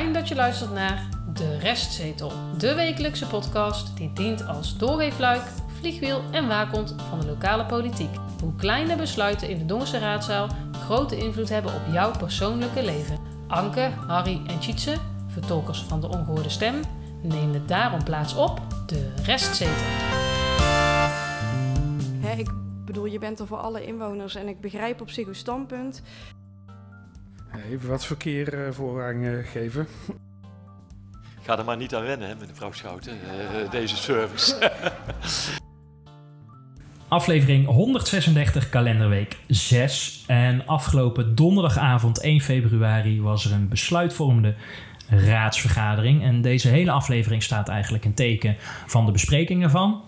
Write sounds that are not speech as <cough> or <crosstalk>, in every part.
Fijn dat je luistert naar De Restzetel, de wekelijkse podcast die dient als doorweefluik, vliegwiel en waakhond van de lokale politiek. Hoe kleine besluiten in de Dongense raadzaal grote invloed hebben op jouw persoonlijke leven. Anke, Harry en Tjitse, vertolkers van de ongehoorde stem, nemen daarom plaats op De Restzetel. Hè, ik bedoel, je bent er voor alle inwoners en ik begrijp op zich uw standpunt. Even wat verkeer eh, voorrang eh, geven. Ga er maar niet aan wennen, hè, mevrouw Schouten, eh, deze service. <laughs> Aflevering 136, kalenderweek 6. En afgelopen donderdagavond 1 februari was er een besluitvormende raadsvergadering. En deze hele aflevering staat eigenlijk een teken van de besprekingen van.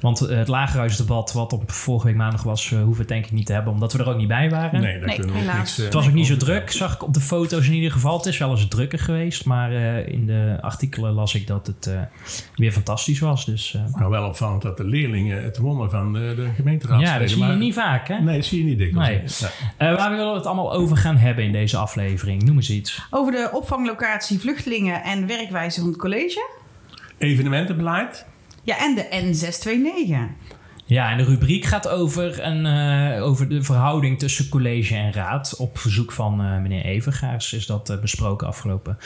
Want eh, het lagerhuisdebat, wat op vorige week maandag was, eh, hoeven we het denk ik niet te hebben, omdat we er ook niet bij waren. Nee, daar Nee, kunnen we ook helaas. niks... eh, Het was ook niet zo druk, zag ik op de foto's in ieder geval. Het is wel eens drukker geweest, maar eh, in de artikelen las ik dat het eh, weer fantastisch was. Dus eh, Nou, wel opvallend dat de leerlingen het wonnen van de, de gemeenteraad. ja, dat zie je niet vaak, hè? Nee, dat zie je niet dikwijls. Nee. Eh, waar willen we het allemaal over gaan hebben in deze aflevering? Noem eens iets. Over de opvanglocatie vluchtelingen en werkwijze van het college. Evenementenbeleid. Ja, en de N629. Ja, en de rubriek gaat over, een, eh, over de verhouding tussen college en raad. Op verzoek van eh, meneer Evergaars is dat eh, besproken afgelopen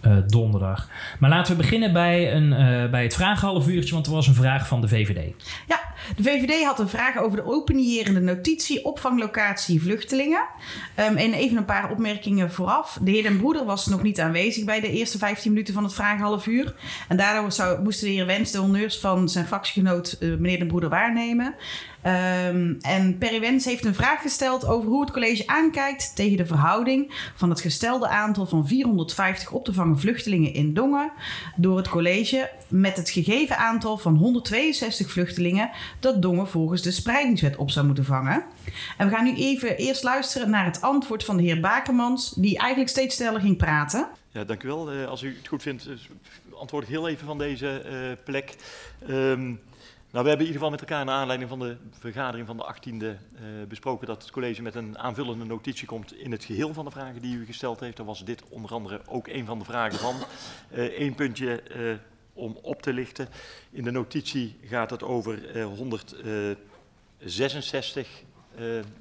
eh, donderdag. Maar laten we beginnen bij, een, eh, bij het vragenhalf uurtje, want er was een vraag van de VVD. Ja, de VVD had een vraag over de openierende notitie opvanglocatie vluchtelingen. Ehm, en even een paar opmerkingen vooraf. De heer Den Broeder was nog niet aanwezig bij de eerste 15 minuten van het vragenhalf uur. En daardoor zou, moesten de heer Wens de honneurs van zijn fractiegenoot eh, meneer Den Broeder waarnemen. Ehm, en Perry Wens heeft een vraag gesteld over hoe het college aankijkt tegen de verhouding van het gestelde aantal van 450 op te vangen vluchtelingen in Dongen door het college met het gegeven aantal van 162 vluchtelingen dat Dongen volgens de spreidingswet op zou moeten vangen. En we gaan nu even eerst luisteren naar het antwoord van de heer Bakermans, die eigenlijk steeds sneller ging praten. Ja, dank u wel. Eh, als u het goed vindt, eh, antwoord ik heel even van deze eh, plek. Ehm, nou, we hebben in ieder geval met elkaar naar aanleiding van de vergadering van de 18e eh, besproken dat het college met een aanvullende notitie komt in het geheel van de vragen die u gesteld heeft. Daar was dit onder andere ook een van de vragen van. Eén puntje eh, om op te lichten. In de notitie gaat het over eh 166 eh,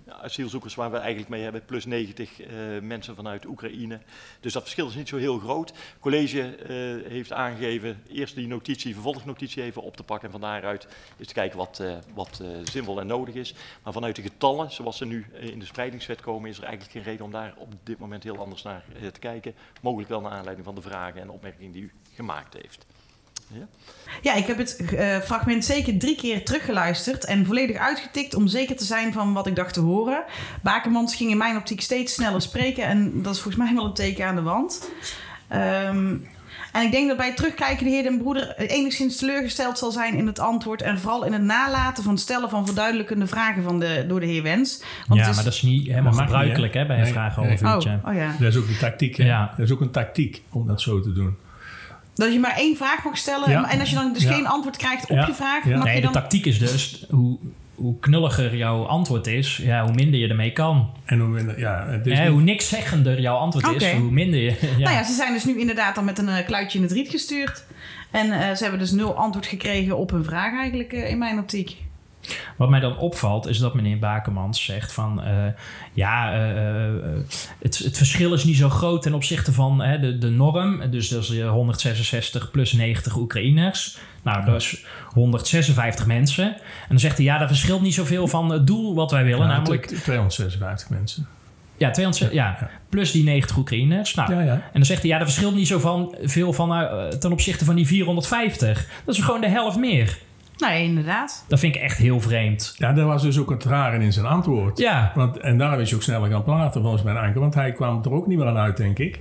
asielzoekers waar we eigenlijk mee hebben, plus 90 eh, mensen vanuit Oekraïne. Dus dat verschil is niet zo heel groot. Het college eh, heeft aangegeven eerst die notitie, vervolgnotitie even op te pakken. En van daaruit is te kijken wat, eh, wat eh, zinvol en nodig is. Maar vanuit de getallen, zoals ze nu eh, in de spreidingswet komen, is er eigenlijk geen reden om daar op dit moment heel anders naar eh, te kijken. Mogelijk wel naar aanleiding van de vragen en opmerkingen die u gemaakt heeft. Ja? Ja, ik heb het eh, fragment zeker drie keer teruggeluisterd en volledig uitgetikt om zeker te zijn van wat ik dacht te horen. Bakermans ging in mijn optiek steeds sneller spreken en dat is volgens mij wel een teken aan de wand. Ehm, en ik denk dat bij het terugkijken de heer Den Broeder enigszins teleurgesteld zal zijn in het antwoord en vooral in het nalaten van het stellen van verduidelijkende vragen van de, door de heer Wens. Want ja, is- maar dat is niet helemaal gebruikelijk hè? hè, bij een Nee, nee. uurtje. Oh, oh ja. Dat is ook een tactiek. Hè? Ja. Dat is ook een tactiek om dat zo te doen. Dat je maar één vraag mag stellen Ja. en als je dan dus Ja. geen antwoord krijgt op Ja. je vraag, Ja. mag Nee, je de dan... tactiek is dus hoe, hoe knulliger jouw antwoord is, ja, hoe minder je ermee kan. En hoe, minder- ja, het is Hè, niet- hoe niks zeggender jouw antwoord is, hoe minder je. <laughs> Ja. Nou ja, ze zijn dus nu inderdaad dan met een eh, kluitje in het riet gestuurd. En eh, ze hebben dus nul antwoord gekregen op hun vraag eigenlijk eh, in mijn optiek. Wat mij dan opvalt is dat meneer Bakermans zegt van eh, ja, eh, eh, het, het verschil is niet zo groot ten opzichte van hè, de, de norm. Dus dat is eh, 166 plus 90 Oekraïners. Nou, dat is 156 mensen. En dan zegt hij ja, dat verschilt niet zoveel van het doel wat wij willen. Ja, namelijk, t- 256 mensen. ja, 200, ja, Ja. plus die 90 Oekraïners. Nou, Ja, ja. En dan zegt hij, ja, dat verschilt niet zo van, veel van, ten opzichte van die 450. Dat is gewoon de helft meer. Nou ja, inderdaad. Dat vind ik echt heel vreemd. Ja, daar was dus ook het rare in zijn antwoord. Ja, Want, en daarom is hij ook sneller gaan praten volgens mijn Anke. Want hij kwam er ook niet meer aan uit, denk ik.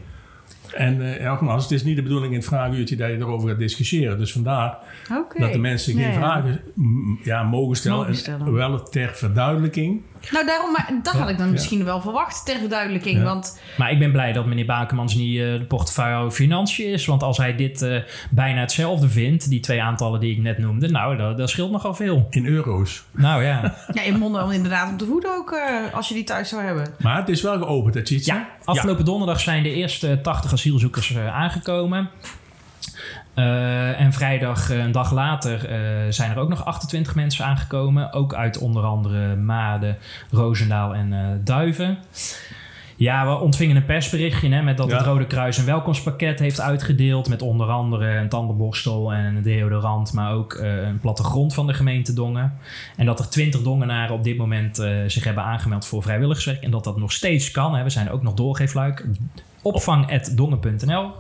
En eh nogmaals, het is niet de bedoeling in het vraaguurtje dat je erover gaat discussiëren. Dus vandaar Oké. dat de mensen geen Ja, ja. vragen ja, mogen stellen. Mogen En stellen. wel ter verduidelijking. Nou, daarom, maar dat had ik dan Ja. misschien wel verwacht ter verduidelijking. Ja. Want maar ik ben blij dat meneer Bakermans niet eh, de portefeuille financiën is. Want als hij dit eh, bijna hetzelfde vindt, die twee aantallen die ik net noemde, nou, dat, dat scheelt nogal veel. In euro's. Nou ja, <laughs> ja, in monden inderdaad om te voeden ook, eh, als je die thuis zou hebben. Maar het is wel geopend, het ziet Ja. Afgelopen donderdag zijn de eerste 80 asielzoekers eh, aangekomen. Uh, en vrijdag, een dag later, zijn er ook nog 28 mensen aangekomen. Ook uit onder andere Maden, Roosendaal en Duiven. Ja, we ontvingen een persberichtje hè, met dat Ja. het Rode Kruis een welkomstpakket heeft uitgedeeld. Met onder andere een tandenborstel en een deodorant, maar ook eh, een plattegrond van de gemeente Dongen. En dat er 20 Dongenaren op dit moment eh, zich hebben aangemeld voor vrijwilligerswerk. En dat dat nog steeds kan. Hè. We zijn ook nog doorgeefluik. Opvang.dongen.nl.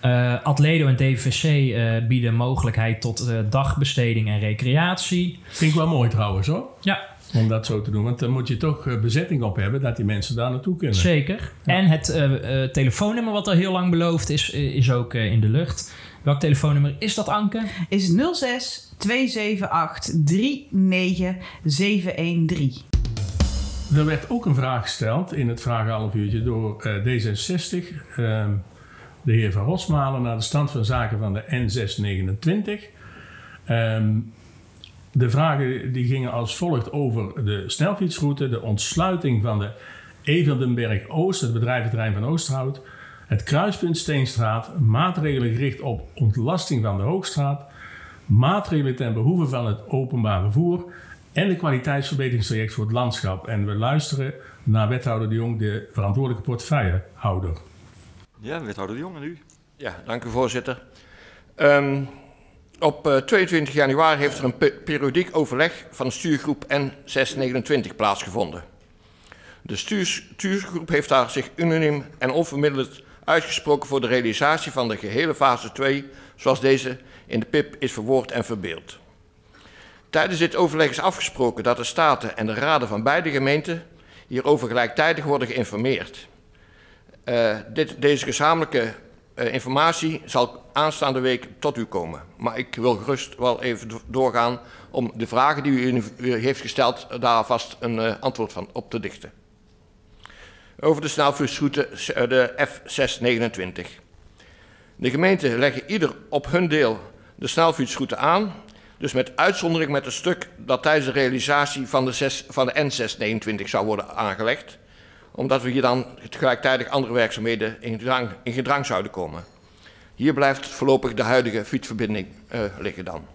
Eh Atledo en DVC eh, bieden mogelijkheid tot dagbesteding en recreatie. Vind ik wel mooi trouwens hoor. Ja, Om dat zo te doen. Want dan moet je toch eh, bezetting op hebben dat die mensen daar naartoe kunnen. Zeker. En het eh, eh, telefoonnummer wat al heel lang beloofd is, is ook eh, in de lucht. Welk telefoonnummer is dat, Anke? Is 06 278 39713. Er werd ook een vraag gesteld in het vragenhalf uurtje door eh, D66. ehm, de heer Van Rosmalen naar de stand van zaken van de N629. Ehm, de vragen die gingen als volgt over de snelfietsroute, de ontsluiting van de Everdenberg Oost, het bedrijventerrein van Oosterhout, het kruispunt Steenstraat, maatregelen gericht op ontlasting van de Hoogstraat, maatregelen ten behoeve van het openbaar vervoer en de kwaliteitsverbeteringstraject voor het landschap. En we luisteren naar wethouder de Jong, de verantwoordelijke portefeuillehouder. Ja, wethouder de Jong en u. Ja, dank u voorzitter. Ehm, op eh, 22 januari heeft er een pe- periodiek overleg van stuurgroep N629 plaatsgevonden. De stuurgroep heeft daar zich unaniem en onverminderd uitgesproken voor de realisatie van de gehele fase 2, zoals deze in de PIP is verwoord en verbeeld. Tijdens dit overleg is afgesproken dat de staten en de raden van beide gemeenten hierover gelijktijdig worden geïnformeerd. Eh, dit, deze gezamenlijke eh, informatie zal aanstaande week tot u komen. Maar ik wil gerust wel even do- doorgaan om de vragen die u, heeft gesteld, daar vast een eh, antwoord van op te dichten. Over de snelfietsroute eh, de F629. De gemeenten leggen ieder op hun deel de snelfietsroute aan, dus met uitzondering met een stuk dat tijdens de realisatie van de, 6, van de N629 zou worden aangelegd omdat we hier dan gelijktijdig andere werkzaamheden in gedrang, in gedrang zouden komen. Hier blijft voorlopig de huidige fietsverbinding eh, liggen dan.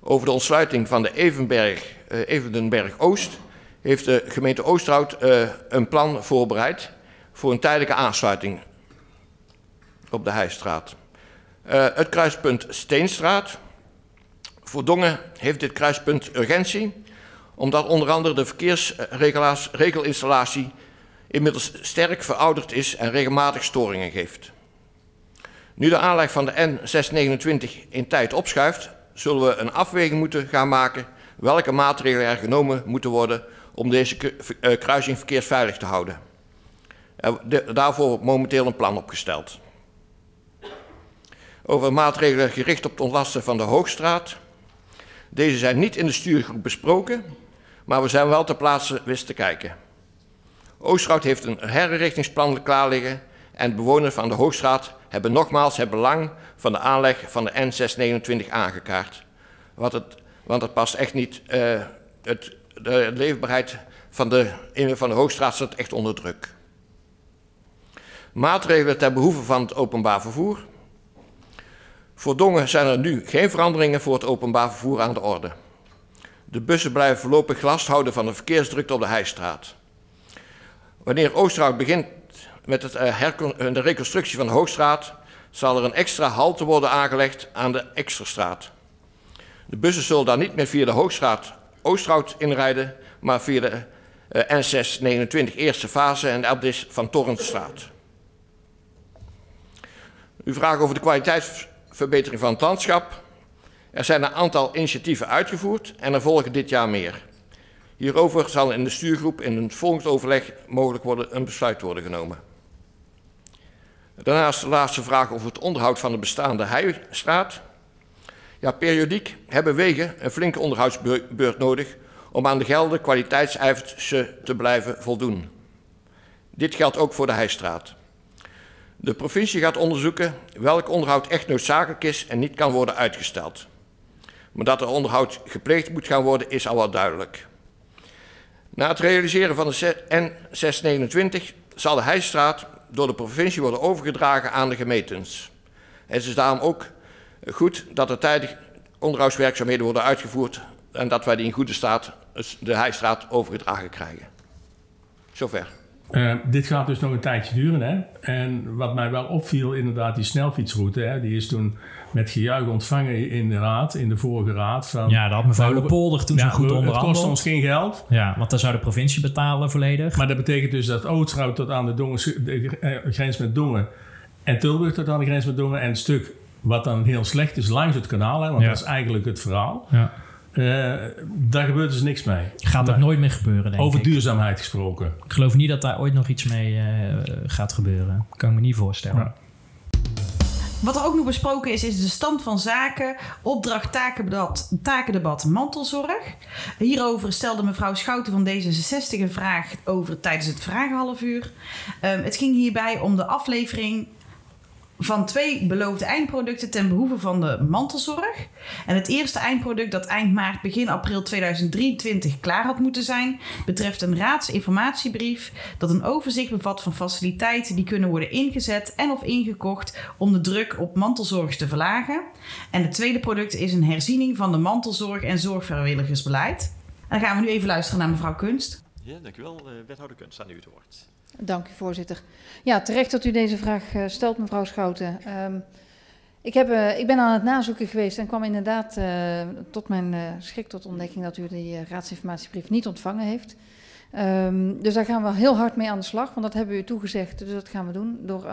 Over de ontsluiting van de Evenberg, eh, Evendenberg Oost heeft de gemeente Oosterhout eh, een plan voorbereid voor een tijdelijke aansluiting op de Heijstraat. Het kruispunt Steenstraat. Voor Dongen heeft dit kruispunt urgentie omdat onder andere de verkeersregelinstallatie inmiddels sterk verouderd is en regelmatig storingen geeft. Nu de aanleg van de N629 in tijd opschuift, zullen we een afweging moeten gaan maken welke maatregelen er genomen moeten worden om deze eh, kruising verkeersveilig te houden. De- daarvoor wordt momenteel een plan opgesteld. Over maatregelen gericht op het ontlasten van de Hoogstraat. Deze zijn niet in de stuurgroep besproken, maar we zijn wel ter plaatse wist te kijken. Oosterhout heeft een herinrichtingsplan klaar liggen en bewoners van de Hoogstraat hebben nogmaals het belang van de aanleg van de N629 aangekaart. Want het, want het past echt niet, eh, het, de leefbaarheid van de, van de Hoogstraat staat echt onder druk. Maatregelen ten behoeve van het openbaar vervoer. Voor Dongen zijn er nu geen veranderingen voor het openbaar vervoer aan de orde. De bussen blijven voorlopig last houden van de verkeersdrukte op de Heijstraat. Wanneer Oosterhout begint met het, eh, eh, de reconstructie van de Hoogstraat, zal er een extra halte worden aangelegd aan de Eksterstraat. De bussen zullen daar niet meer via de Hoogstraat Oosterhout inrijden, maar via de eh, N629 eerste fase en Abdis van Torrentstraat. U vraagt over de kwaliteitsverbetering van het landschap. Er zijn een aantal initiatieven uitgevoerd en er volgen dit jaar meer. Hierover zal in de stuurgroep in een volgend overleg mogelijk worden een besluit worden genomen. Daarnaast de laatste vraag over het onderhoud van de bestaande heistraat. Ja, periodiek hebben wegen een flinke onderhoudsbeurt nodig om aan de geldende kwaliteitseisen te blijven voldoen. Dit geldt ook voor de heistraat. De provincie gaat onderzoeken welk onderhoud echt noodzakelijk is en niet kan worden uitgesteld. Maar dat er onderhoud gepleegd moet gaan worden is al wel duidelijk. Na het realiseren van de N629 zal de Heijstraat door de provincie worden overgedragen aan de gemeentes. Het is daarom ook goed dat er tijdig onderhoudswerkzaamheden worden uitgevoerd en dat wij die in goede staat de Heijstraat overgedragen krijgen. Zover. Uh, dit gaat dus nog een tijdje duren. Hè? En wat mij wel opviel, inderdaad, die snelfietsroute, hè, die is toen met gejuich ontvangen in de raad, in de vorige raad. Van, ja, dat had mevrouw de Polder toen ja, zo goed onderhandeld. Het kost ons geen geld. Ja, want dan zou de provincie betalen volledig. Maar dat betekent dus dat Oosterhout tot aan de, Dongen, de eh, grens met Dongen en Tilburg tot aan de grens met Dongen en een stuk wat dan heel slecht is langs het kanaal, hè, want dat is eigenlijk het verhaal. Ja. Uh, daar gebeurt dus niks mee. Gaat ook nooit meer gebeuren, denk Over ik. duurzaamheid gesproken. Ik geloof niet dat daar ooit nog iets mee uh, gaat gebeuren. Kan ik me niet voorstellen. Ja. Wat er ook nog besproken is, is de stand van zaken, opdracht takendebat, takendebat mantelzorg. Hierover stelde mevrouw Schouten van D66 een vraag over tijdens het vragenhalfuur. Um, het ging hierbij om de aflevering van twee beloofde eindproducten ten behoeve van de mantelzorg. En het eerste eindproduct dat eind maart, begin april 2023 klaar had moeten zijn, betreft een raadsinformatiebrief dat een overzicht bevat van faciliteiten die kunnen worden ingezet en of ingekocht om de druk op mantelzorg te verlagen. En het tweede product is een herziening van de mantelzorg en zorgvrijwilligersbeleid. En dan gaan we nu even luisteren naar mevrouw Kunst. Ja, dankjewel. Uh, wethouder Kunst, aan u het woord. Dank u, voorzitter. Ja, terecht dat u deze vraag uh, stelt, mevrouw Schouten. Um, ik, heb, uh, ik ben aan het nazoeken geweest en kwam inderdaad uh, tot mijn schrik tot ontdekking dat u die raadsinformatiebrief niet ontvangen heeft. Um, dus daar gaan we heel hard mee aan de slag, want dat hebben we u toegezegd. Dus dat gaan we doen door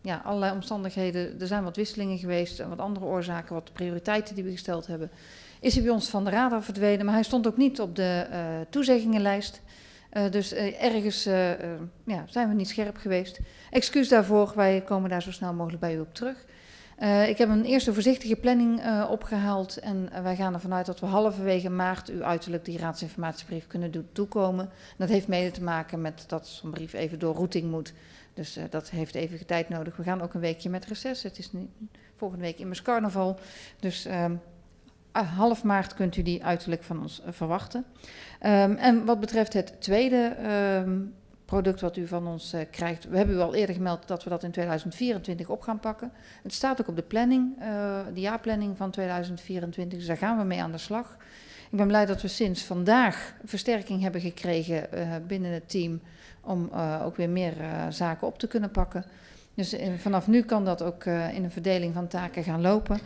ja, allerlei omstandigheden. Er zijn wat wisselingen geweest en wat andere oorzaken, wat prioriteiten die we gesteld hebben. Is hij bij ons van de radar verdwenen, maar hij stond ook niet op de toezeggingenlijst. Uh, dus uh, ergens uh, ja, zijn we niet scherp geweest. Excuus daarvoor, wij komen daar zo snel mogelijk bij u op terug. ik heb een eerste voorzichtige planning opgehaald en wij gaan ervan uit dat we halverwege maart u uiterlijk die raadsinformatiebrief kunnen doen toekomen. Dat heeft mede te maken met dat zo'n brief even door routing moet. Dus dat heeft even tijd nodig. We gaan ook een weekje met reces. Het is volgende week immers carnaval. Dus ehm, half maart kunt u die uiterlijk van ons uh, verwachten. Um, en wat betreft het tweede um, product wat u van ons uh, krijgt, we hebben u al eerder gemeld dat we dat in 2024 op gaan pakken. Het staat ook op de planning, uh, de jaarplanning van 2024, dus daar gaan we mee aan de slag. Ik ben blij dat we sinds vandaag versterking hebben gekregen binnen het team om ook weer meer zaken op te kunnen pakken. Dus vanaf nu kan dat ook in een verdeling van taken gaan lopen.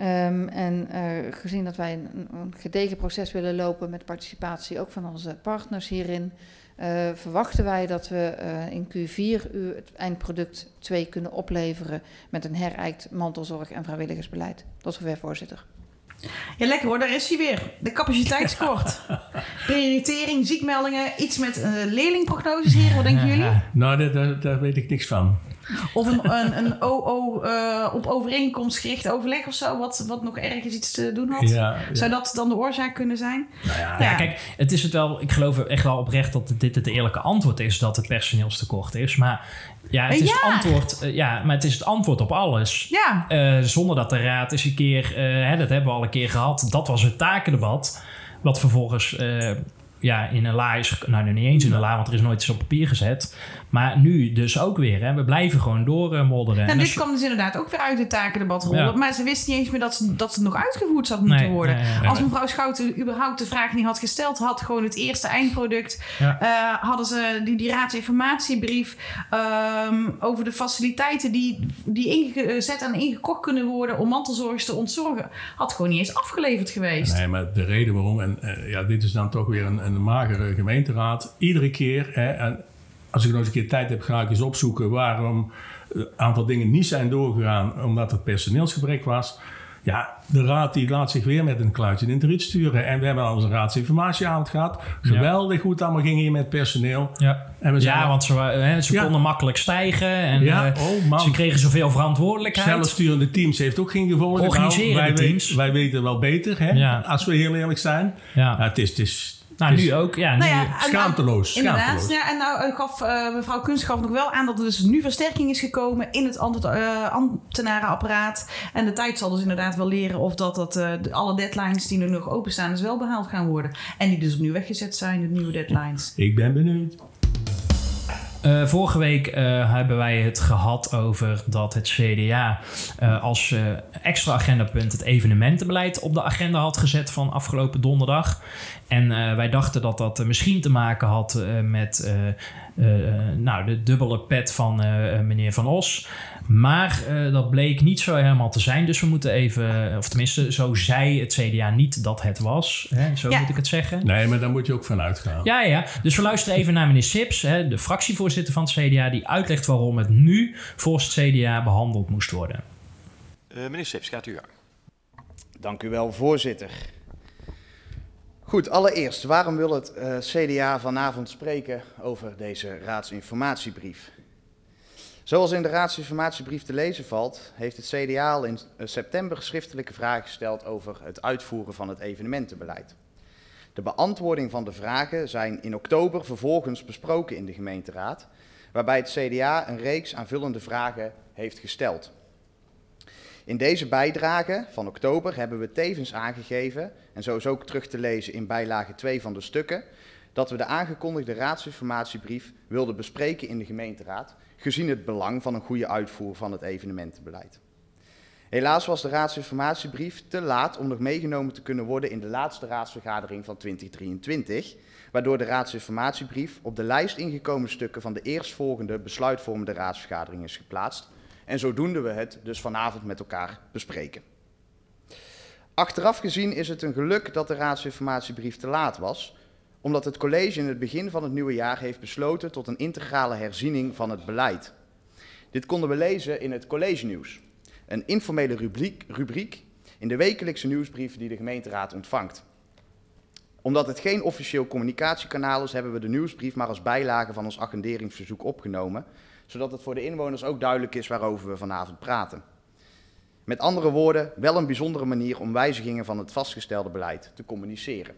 Um, en uh, gezien dat wij een, een, gedegen proces willen lopen met participatie ook van onze partners hierin, uh, verwachten wij dat we uh, in Q4 u het eindproduct 2 kunnen opleveren met een herijkt mantelzorg en vrijwilligersbeleid. Tot zover, voorzitter. Ja, lekker hoor, daar is hij weer. De capaciteitskort. <laughs> Prioritering, ziekmeldingen, iets met leerlingprognoses hier. Wat denken jullie? Nou, daar, daar weet ik niks van. Of een, een, een OO uh, op overeenkomst gericht overleg of zo, wat, wat nog ergens iets te doen had. Ja, ja. Zou dat dan de oorzaak kunnen zijn? Nou ja, ja, kijk, het is het wel, ik geloof echt wel oprecht dat dit het eerlijke antwoord is dat het personeelstekort is. Maar ja, het is, Het, antwoord, uh, ja, maar het, is het antwoord op alles. Ja. Uh, zonder dat de raad eens een keer, hè, dat hebben we al een keer gehad, dat was het takendebat. Wat vervolgens ja, in een la is... Nou, nu niet eens in een la, want er is nooit iets op papier gezet. Maar nu dus ook weer. Hè. We blijven gewoon doormodderen. Uh, en dit kwam dus inderdaad ook weer uit het takendebat rollen. Ja. Maar ze wisten niet eens meer dat, ze, dat het nog uitgevoerd zou moeten nee, worden. Nee, nee, Als mevrouw Schouten überhaupt de vraag niet had gesteld... had gewoon het eerste eindproduct... Ja. Uh, hadden ze die, die raadsinformatiebrief... Um, over de faciliteiten die, die ingezet en ingekocht kunnen worden... om mantelzorgers te ontzorgen... had gewoon niet eens afgeleverd geweest. Nee, maar de reden waarom... en uh, ja, dit is dan toch weer een, een magere gemeenteraad... iedere keer... Hè, en, als ik nog eens een keer tijd heb, ga ik eens opzoeken waarom een aantal dingen niet zijn doorgegaan omdat het personeelsgebrek was. Ja, de raad die laat zich weer met een kluitje in het riet sturen. En we hebben al een raadsinformatieavond gehad. Geweldig ja. hoe het allemaal ging hier met personeel. Ja, en we ja want ze, hè, ze ja. konden makkelijk stijgen. En ja. Uh, oh, ze kregen zoveel verantwoordelijkheid. Zelfsturende teams heeft ook geen gevolgen. Organiseren nou, wij, teams. wij weten wel beter, hè, als we heel eerlijk zijn. Ja. het is... Het is nou, nu ook. Ja, nu nou ja, schaamteloos. Inderdaad. Ja, en nou gaf uh, mevrouw Kunst gaf nog wel aan dat er dus nu versterking is gekomen in het uh, ambtenarenapparaat. En de tijd zal dus inderdaad wel leren of dat, dat uh, de, alle deadlines die er nog openstaan, dus wel behaald gaan worden. En die dus opnieuw weggezet zijn, de nieuwe deadlines. Ik ben benieuwd. Uh, vorige week uh, hebben wij het gehad over dat het CDA uh, als extra agendapunt het evenementenbeleid op de agenda had gezet van afgelopen donderdag. En wij dachten dat dat misschien te maken had met nou, de dubbele pet van meneer Van Os. Maar uh, dat bleek niet zo helemaal te zijn. Dus we moeten even, of tenminste, zo zei het CDA niet dat het was. Hè? Zo ja. moet ik het zeggen. Nee, maar daar moet je ook van uitgaan. Ja, ja. Dus we luisteren even naar meneer Sips, hè, de fractievoorzitter van het CDA, die uitlegt waarom het nu volgens het CDA behandeld moest worden. Uh, meneer Sips, gaat u aan. Dank u wel, voorzitter. Goed, allereerst, waarom wil het uh, CDA vanavond spreken over deze raadsinformatiebrief? Zoals in de raadsinformatiebrief te lezen valt, heeft het CDA al in september schriftelijke vragen gesteld over het uitvoeren van het evenementenbeleid. De beantwoording van de vragen zijn in oktober vervolgens besproken in de gemeenteraad, waarbij het CDA een reeks aanvullende vragen heeft gesteld. In deze bijdrage van oktober hebben we tevens aangegeven, en zo is ook terug te lezen in bijlage 2 van de stukken, dat we de aangekondigde raadsinformatiebrief wilden bespreken in de gemeenteraad gezien het belang van een goede uitvoer van het evenementenbeleid. Helaas was de raadsinformatiebrief te laat om nog meegenomen te kunnen worden in de laatste raadsvergadering van 2023, waardoor de raadsinformatiebrief op de lijst ingekomen stukken van de eerstvolgende besluitvormende raadsvergadering is geplaatst. En zodoende we het dus vanavond met elkaar bespreken. Achteraf gezien is het een geluk dat de raadsinformatiebrief te laat was, omdat het college in het begin van het nieuwe jaar heeft besloten tot een integrale herziening van het beleid. Dit konden we lezen in het college nieuws, een informele rubriek, rubriek in de wekelijkse nieuwsbrief die de gemeenteraad ontvangt. Omdat het geen officieel communicatiekanaal is, hebben we de nieuwsbrief maar als bijlage van ons agenderingsverzoek opgenomen, zodat het voor de inwoners ook duidelijk is waarover we vanavond praten. Met andere woorden, wel een bijzondere manier om wijzigingen van het vastgestelde beleid te communiceren.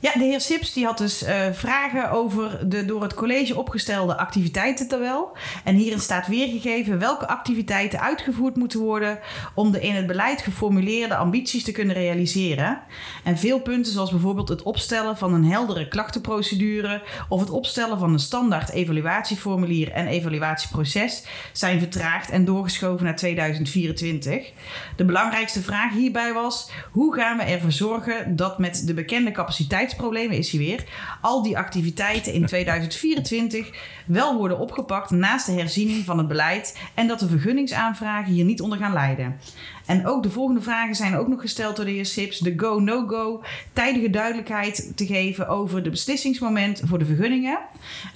Ja, de heer Sips die had dus uh, vragen over de door het college opgestelde activiteitentabel. En hierin staat weergegeven welke activiteiten uitgevoerd moeten worden om de in het beleid geformuleerde ambities te kunnen realiseren. En veel punten, zoals bijvoorbeeld het opstellen van een heldere klachtenprocedure of het opstellen van een standaard evaluatieformulier en evaluatieproces, zijn vertraagd en doorgeschoven naar 2024. De belangrijkste vraag hierbij was: hoe gaan we ervoor zorgen dat met de bekende capaciteit capaciteitsproblemen is hij weer. Al die activiteiten in 2024 wel worden opgepakt naast de herziening van het beleid en dat de vergunningsaanvragen hier niet onder gaan lijden. En ook de volgende vragen zijn ook nog gesteld door de heer Sips. De go-no-go, tijdige duidelijkheid te geven over de beslissingsmoment voor de vergunningen.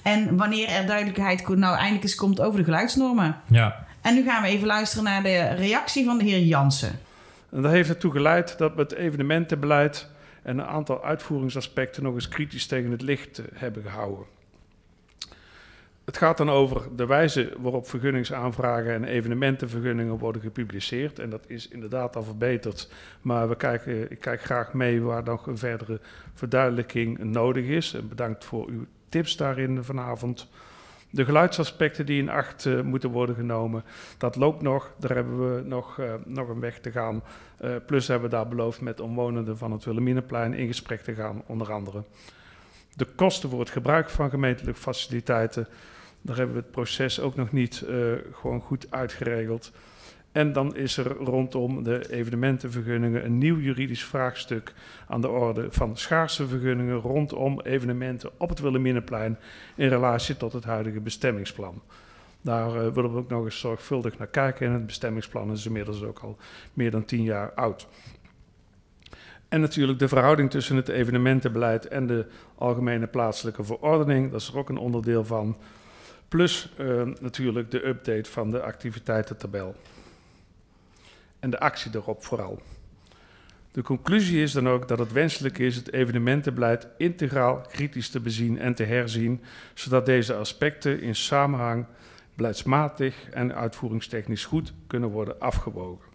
En wanneer er duidelijkheid nou eindelijk eens komt over de geluidsnormen. Ja. En nu gaan we even luisteren naar de reactie van de heer Jansen. En dat heeft ertoe geleid dat we het evenementenbeleid en een aantal uitvoeringsaspecten nog eens kritisch tegen het licht hebben gehouden. Het gaat dan over de wijze waarop vergunningsaanvragen en evenementenvergunningen worden gepubliceerd. En dat is inderdaad al verbeterd. Maar we kijken, ik kijk graag mee waar nog een verdere verduidelijking nodig is. En bedankt voor uw tips daarin vanavond. De geluidsaspecten die in acht uh, moeten worden genomen, dat loopt nog. Daar hebben we nog, uh, nog een weg te gaan. Uh, plus hebben we daar beloofd met omwonenden van het Willemineplein in gesprek te gaan, onder andere. De kosten voor het gebruik van gemeentelijke faciliteiten, daar hebben we het proces ook nog niet gewoon goed uitgeregeld. En dan is er rondom de evenementenvergunningen een nieuw juridisch vraagstuk aan de orde van schaarse vergunningen rondom evenementen op het Wilhelminaplein in relatie tot het huidige bestemmingsplan. Daar uh, willen we ook nog eens zorgvuldig naar kijken. En het bestemmingsplan is inmiddels ook al meer dan tien jaar oud. En natuurlijk de verhouding tussen het evenementenbeleid en de algemene plaatselijke verordening. Dat is er ook een onderdeel van. Plus uh, natuurlijk de update van de activiteitentabel en de actie erop vooral. De conclusie is dan ook dat het wenselijk is het evenementenbeleid integraal kritisch te bezien en te herzien, zodat deze aspecten in samenhang beleidsmatig en uitvoeringstechnisch goed kunnen worden afgewogen.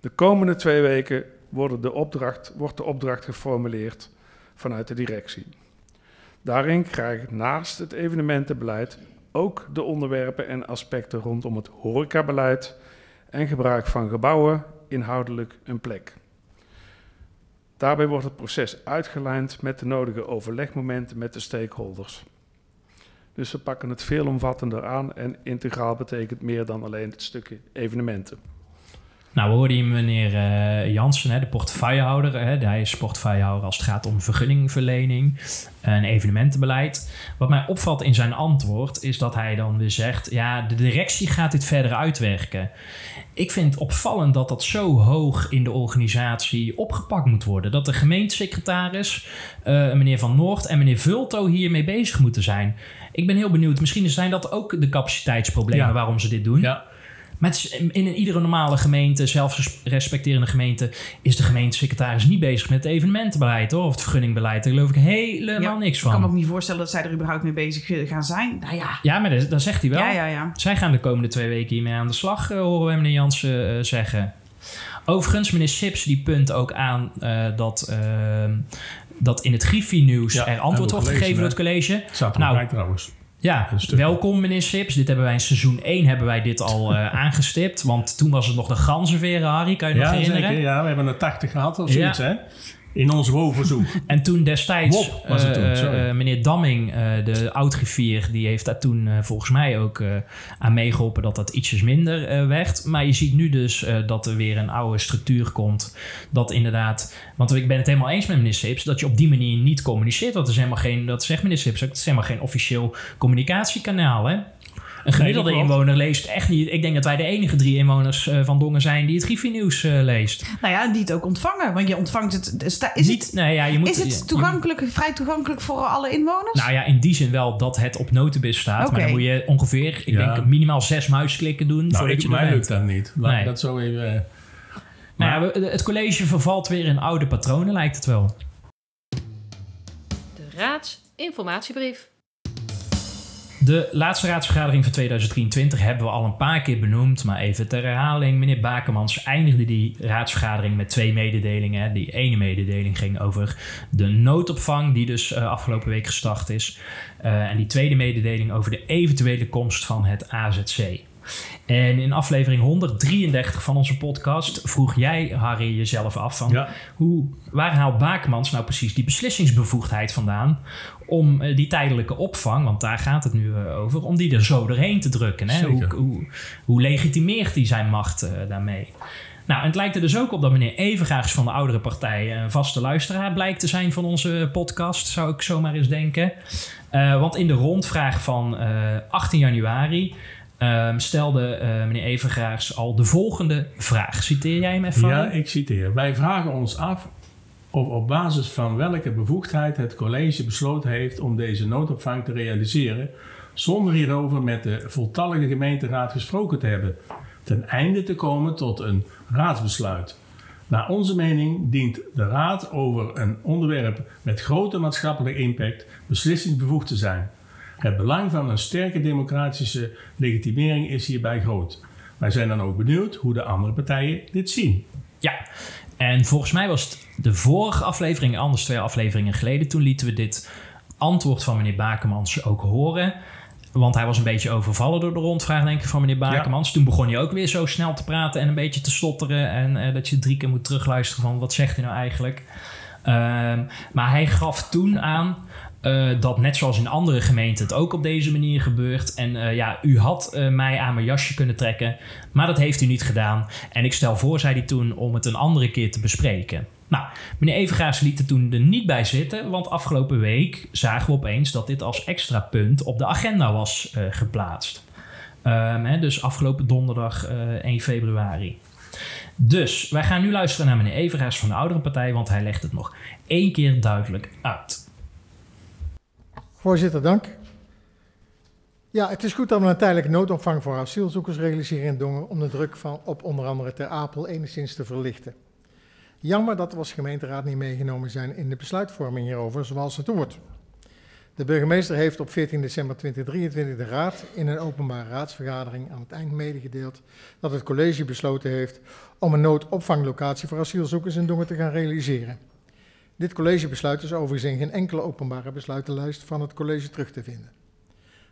De komende twee weken wordt de opdracht, wordt de opdracht geformuleerd vanuit de directie. Daarin krijgen naast het evenementenbeleid ook de onderwerpen en aspecten rondom het horecabeleid, en gebruik van gebouwen inhoudelijk een plek. Daarbij wordt het proces uitgelijnd met de nodige overlegmomenten met de stakeholders. Dus we pakken het veelomvattender aan en integraal betekent meer dan alleen het stukje evenementen. Nou, we hoorden hier meneer uh, Jansen, hè, de portefeuillehouder. Hè, hij is portefeuillehouder als het gaat om vergunningverlening en evenementenbeleid. Wat mij opvalt in zijn antwoord is dat hij dan weer zegt... ja, de directie gaat dit verder uitwerken. Ik vind het opvallend dat dat zo hoog in de organisatie opgepakt moet worden. Dat de gemeentesecretaris, uh, meneer Van Noord en meneer Vulto hiermee bezig moeten zijn. Ik ben heel benieuwd. Misschien zijn dat ook de capaciteitsproblemen waarom ze dit doen. Ja. Maar in iedere normale gemeente, zelfrespecterende gemeente, is de gemeentesecretaris niet bezig met het evenementenbeleid hoor, of het vergunningbeleid. Daar geloof ik helemaal niks van. Ik kan me ook niet voorstellen dat zij er überhaupt mee bezig gaan zijn. Nou ja. Ja, maar dat, dat zegt hij wel. Ja, ja, ja. Zij gaan de komende twee weken hiermee aan de slag, uh, horen we meneer Jansen uh, zeggen. Overigens, meneer Sips die punt ook aan uh, dat ehm, dat in het Griffie-nieuws ja, er antwoord wordt gegeven door het college. Staat er nou, bij trouwens. Ja, welkom meneer Sips. Dit hebben wij in seizoen 1 hebben wij dit al uh, <laughs> aangestipt. Want toen was het nog de ganzenveren, Harry. Kan je nog herinneren? Zeker, ja, we hebben een 80 gehad of zoiets, ja. hè? In ons woonverzoek. <laughs> en toen destijds, Wop, was het toen, uh, meneer Damming, uh, de oud-griffier, die heeft daar toen volgens mij ook aan meegeholpen dat dat ietsjes minder werd. Maar je ziet nu dus dat er weer een oude structuur komt. Dat inderdaad, want ik ben het helemaal eens met meneer Sips, dat je op die manier niet communiceert. Want er is helemaal geen, dat zegt meneer Sips, het is helemaal geen officieel communicatiekanaal, hè? Een gemiddelde nee, inwoner leest echt niet. Ik denk dat wij de enige drie inwoners uh, van Dongen zijn die het Griffie-nieuws uh, leest. Nou ja, die het ook ontvangen. Want je ontvangt het. Is niet, het, nee, ja, je moet, is het toegankelijk, je, vrij toegankelijk voor alle inwoners? Nou ja, in die zin wel dat het op notebis staat. Okay. Maar dan moet je ongeveer, ik ja. denk, minimaal zes muisklikken doen. Nou, voordat ik, je mij lukt dat niet. Laat nee. dat zo even. Nou ja, het college vervalt weer in oude patronen, lijkt het wel. De raadsinformatiebrief. De laatste raadsvergadering van 2023 hebben we al een paar keer benoemd, maar even ter herhaling. Meneer Bakermans eindigde die raadsvergadering met twee mededelingen. Die ene mededeling ging over de noodopvang, die dus uh, afgelopen week gestart is. Uh, en die tweede mededeling over de eventuele komst van het AZC. En in aflevering 133 van onze podcast vroeg jij, Harry, jezelf af van ja. hoe, waar haalt Bakermans nou precies die beslissingsbevoegdheid vandaan om uh, die tijdelijke opvang, want daar gaat het nu uh, over, om die er zo doorheen te drukken. Hè? Hoe, hoe, hoe, legitimeert hij zijn macht uh, daarmee? Nou, en het lijkt er dus ook op dat meneer Evengaars van de oudere partij een vaste luisteraar blijkt te zijn van onze podcast, zou ik zomaar eens denken. want in de rondvraag van 18 januari Um, stelde uh, meneer Evergraars al de volgende vraag. Citeer jij hem even? Ja, ik citeer. Wij vragen ons af of op basis van welke bevoegdheid het college besloten heeft om deze noodopvang te realiseren, zonder hierover met de voltallige gemeenteraad gesproken te hebben, ten einde te komen tot een raadsbesluit. Naar onze mening dient de raad over een onderwerp met grote maatschappelijke impact beslissingsbevoegd te zijn. Het belang van een sterke democratische legitimering is hierbij groot. Wij zijn dan ook benieuwd hoe de andere partijen dit zien. Ja, en volgens mij was het de vorige aflevering, anders twee afleveringen geleden, toen lieten we dit antwoord van meneer Bakemans ook horen. Want hij was een beetje overvallen door de rondvraag, denk ik, van meneer Bakemans. Ja. Toen begon hij ook weer zo snel te praten en een beetje te stotteren. En uh, dat je drie keer moet terugluisteren van wat zegt hij nou eigenlijk. Uh, maar hij gaf toen aan uh, dat net zoals in andere gemeenten het ook op deze manier gebeurt. En uh, ja, u had uh, mij aan mijn jasje kunnen trekken, maar dat heeft u niet gedaan. En ik stel voor, zei hij toen, om het een andere keer te bespreken. Nou, meneer Evengaars liet er toen er niet bij zitten, want afgelopen week zagen we opeens dat dit als extra punt op de agenda was geplaatst. Um, hè, dus afgelopen donderdag 1 februari. Dus wij gaan nu luisteren naar meneer Evengaars van de oudere partij, want hij legt het nog één keer duidelijk uit. Voorzitter, dank. Ja, het is goed dat we een tijdelijke noodopvang voor asielzoekers realiseren in Dongen om de druk van, op onder andere Ter Apel enigszins te verlichten. Jammer dat we als gemeenteraad niet meegenomen zijn in de besluitvorming hierover zoals het hoort. De burgemeester heeft op 14 december 2023 de raad in een openbare raadsvergadering aan het eind medegedeeld dat het college besloten heeft om een noodopvanglocatie voor asielzoekers in Dongen te gaan realiseren. Dit collegebesluit is overigens in geen enkele openbare besluitenlijst van het college terug te vinden.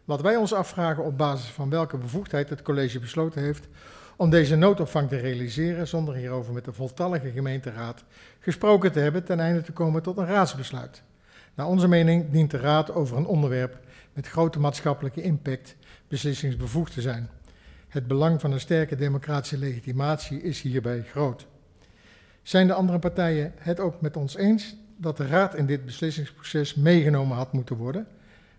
Wat wij ons afvragen op basis van welke bevoegdheid het college besloten heeft om deze noodopvang te realiseren zonder hierover met de voltallige gemeenteraad gesproken te hebben ten einde te komen tot een raadsbesluit. Naar onze mening dient de Raad over een onderwerp met grote maatschappelijke impact beslissingsbevoegd te zijn. Het belang van een sterke democratische legitimatie is hierbij groot. Zijn de andere partijen het ook met ons eens dat de Raad in dit beslissingsproces meegenomen had moeten worden?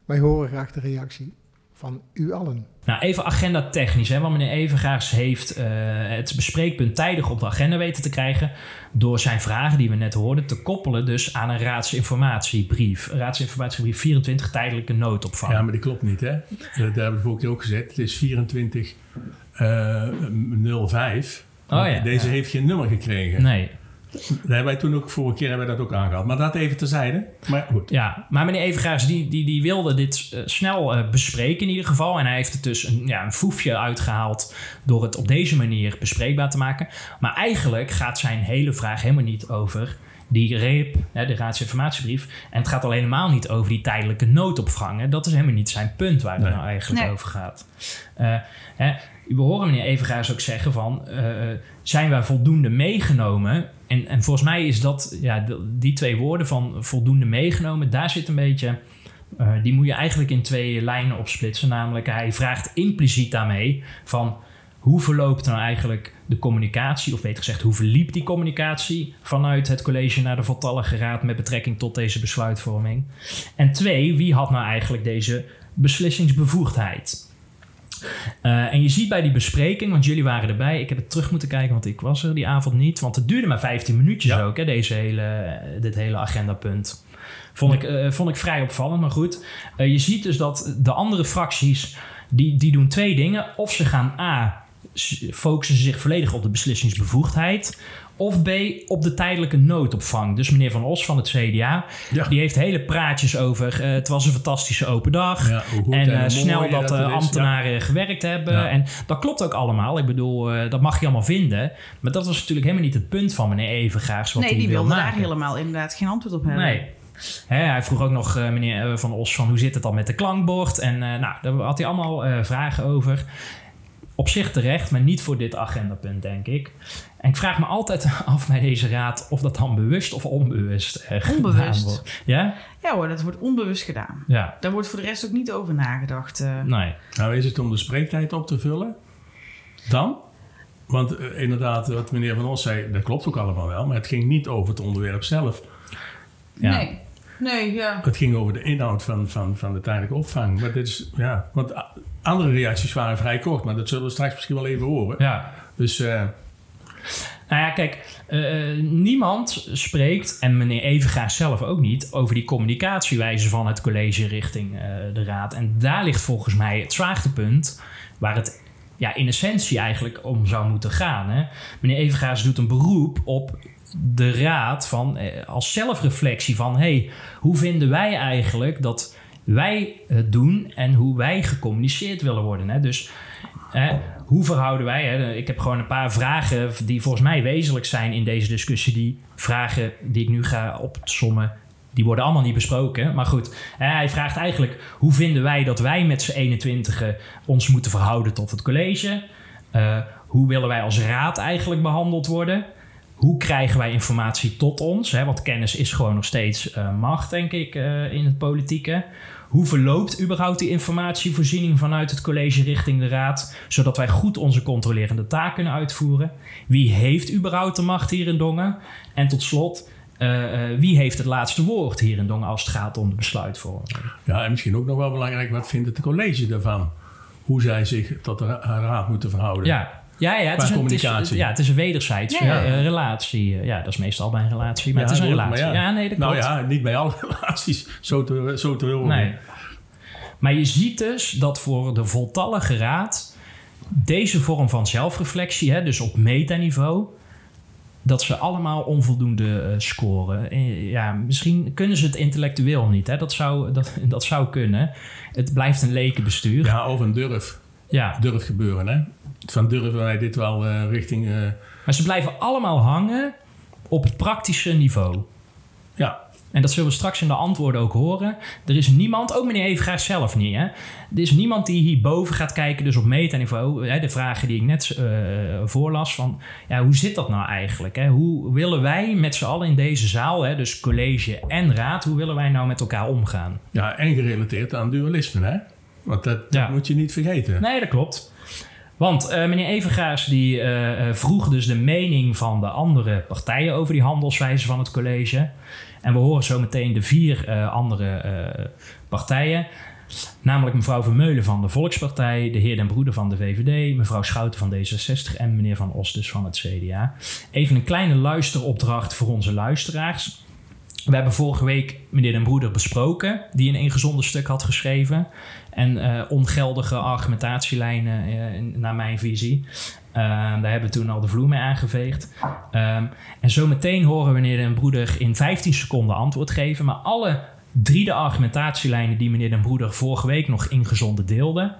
Wij horen graag de reactie van u allen. Nou, even agenda technisch. Hè, want meneer Evengaars heeft uh, het bespreekpunt tijdig op de agenda weten te krijgen. Door zijn vragen die we net hoorden te koppelen dus aan een raadsinformatiebrief. Raadsinformatiebrief 24 tijdelijke noodopvang. Ja, maar die klopt niet hè. Dat hebben we vorige keer ook gezet. Het is 24 uh, 05. Oh, ja, Deze ja. heeft geen nummer gekregen. Nee. Dat hebben wij toen ook, vorige keer hebben wij dat ook aangehaald. Maar dat even terzijde. Maar goed. Ja, maar meneer Evengaars die, die, die wilde dit uh, snel uh, bespreken in ieder geval. En hij heeft het dus een, ja, een foefje uitgehaald door het op deze manier bespreekbaar te maken. Maar eigenlijk gaat zijn hele vraag helemaal niet over die REEP, hè, de raadsinformatiebrief. En het gaat al helemaal niet over die tijdelijke noodopvang. Hè. Dat is helemaal niet zijn punt waar het Nee. nou eigenlijk Nee. over gaat. Uh, hè, we horen meneer Evengaars ook zeggen van... uh, zijn wij voldoende meegenomen? En, en volgens mij is dat, ja, die twee woorden van voldoende meegenomen... daar zit een beetje... uh, die moet je eigenlijk in twee lijnen opsplitsen. Namelijk, hij vraagt impliciet daarmee van... hoe verloopt nou eigenlijk de communicatie... of beter gezegd, hoe verliep die communicatie... vanuit het college naar de voltallige raad... met betrekking tot deze besluitvorming? En twee, wie had nou eigenlijk deze beslissingsbevoegdheid? Uh, en je ziet bij die bespreking, want jullie waren erbij. Ik heb het terug moeten kijken, want ik was er die avond niet. Want het duurde maar 15 minuutjes Ja. ook, hè, deze hele, dit hele agendapunt. Vond ik, uh, vond ik vrij opvallend, maar goed. Uh, je ziet dus dat de andere fracties, die, die doen twee dingen. Of ze gaan A, focussen zich volledig op de beslissingsbevoegdheid. Of B, op de tijdelijke noodopvang. Dus meneer Van Os van het CDA, Ja. die heeft hele praatjes over... eh, het was een fantastische open dag. Ja, en en eh, snel dat de is, ambtenaren gewerkt hebben. Ja. En dat klopt ook allemaal. Ik bedoel, eh, dat mag je allemaal vinden. Maar dat was natuurlijk helemaal niet het punt van meneer Evengaars. Wat nee, hij die wil wilde daar maken. helemaal inderdaad geen antwoord op hebben. Nee. Hè, hij vroeg ook nog eh, meneer eh, Van Os van hoe zit het dan met de klankbord? En eh, nou, daar had hij allemaal eh, vragen over. Op zich terecht, maar niet voor dit agendapunt, denk ik. En ik vraag me altijd <laughs> af bij deze raad of dat dan bewust of onbewust eh, gedaan Onbewust. wordt. Ja? Ja hoor, dat wordt onbewust gedaan. Ja. Daar wordt voor de rest ook niet over nagedacht. eh. Nee. Nou, is het om de spreektijd op te vullen? Dan? Want eh, inderdaad, wat meneer Van Os zei, dat klopt ook allemaal wel. Maar het ging niet over het onderwerp zelf. Ja. Nee. Nee, ja. Het ging over de inhoud van, van, van de tijdelijke opvang. Maar dit is, ja, want a- andere reacties waren vrij kort. Maar dat zullen we straks misschien wel even horen. Ja. Dus eh, Nou ja, kijk, eh, eh, niemand spreekt, en meneer Evengaas zelf ook niet, over die communicatiewijze van het college richting de raad. En daar ligt volgens mij het zwaartepunt waar het ja, in essentie eigenlijk om zou moeten gaan. Hè? Meneer Evengaas doet een beroep op de raad van, als zelfreflectie van... hey, hoe vinden wij eigenlijk dat wij het doen en hoe wij gecommuniceerd willen worden? Hè? Dus Hè, hoe verhouden wij? Hè? Ik heb gewoon een paar vragen die volgens mij wezenlijk zijn in deze discussie. Die vragen die ik nu ga opsommen, die worden allemaal niet besproken. Maar goed, hij vraagt eigenlijk: hoe vinden wij dat wij met z'n 21 ons moeten verhouden tot het college? Uh, hoe willen wij als raad eigenlijk behandeld worden? Hoe krijgen wij informatie tot ons? Hè? Want kennis is gewoon nog steeds uh, macht, denk ik, uh, in het politieke. Hoe verloopt überhaupt die informatievoorziening vanuit het college richting de raad, zodat wij goed onze controlerende taak kunnen uitvoeren? Wie heeft überhaupt de macht hier in Dongen? En tot slot, uh, wie heeft het laatste woord hier in Dongen als het gaat om de besluitvorming? Ja, en misschien ook nog wel belangrijk, wat vindt het college daarvan? Hoe zij zich tot de raad moeten verhouden? Ja, ja, ja, het is, een, het, is, ja, het is een wederzijdse ja, ja. relatie. Ja, dat is meestal bij een relatie, maar ja, het is een relatie. Ja. nee, dat nou ja, niet bij alle <laughs> relaties zo te, zo te horen. Nee. Maar je ziet dus dat voor de voltallige raad deze vorm van zelfreflectie, hè, dus op metaniveau, dat ze allemaal onvoldoende uh, scoren. En ja, misschien kunnen ze het intellectueel niet. Hè? Dat, zou, dat, dat zou kunnen. Het blijft een lekenbestuur. Ja, of een durf. Ja. Durf gebeuren, hè? Van durven wij dit wel uh, richting... Uh... Maar ze blijven allemaal hangen op het praktische niveau. Ja. en dat zullen we straks in de antwoorden ook horen. Er is niemand, ook meneer Evengaard zelf niet, hè? Er is niemand die hierboven gaat kijken, dus op metaniveau, hè, de vragen die ik net uh, voorlas, van ja, hoe zit dat nou eigenlijk? Hè? Hoe willen wij met z'n allen in deze zaal, hè, dus college en raad, hoe willen wij nou met elkaar omgaan? Ja, en gerelateerd aan dualisme, hè? Want dat, dat moet je niet vergeten. Nee, dat klopt. Want uh, meneer Evengaars die uh, vroeg dus de mening van de andere partijen over die handelswijze van het college. En we horen zo meteen de vier uh, andere partijen. Namelijk mevrouw Vermeulen van de Volkspartij, de heer Den Broeder van de VVD, mevrouw Schouten van D66 en meneer Van Os dus van het CDA. Even een kleine luisteropdracht voor onze luisteraars. We hebben vorige week meneer Den Broeder besproken, die een ingezonden stuk had geschreven. En uh, ongeldige argumentatielijnen, uh, naar mijn visie. Uh, daar hebben we toen al de vloer mee aangeveegd. Um, en zo meteen horen we meneer Den Broeder in 15 seconden antwoord geven. Maar alle drie de argumentatielijnen die meneer Den Broeder vorige week nog ingezonden deelde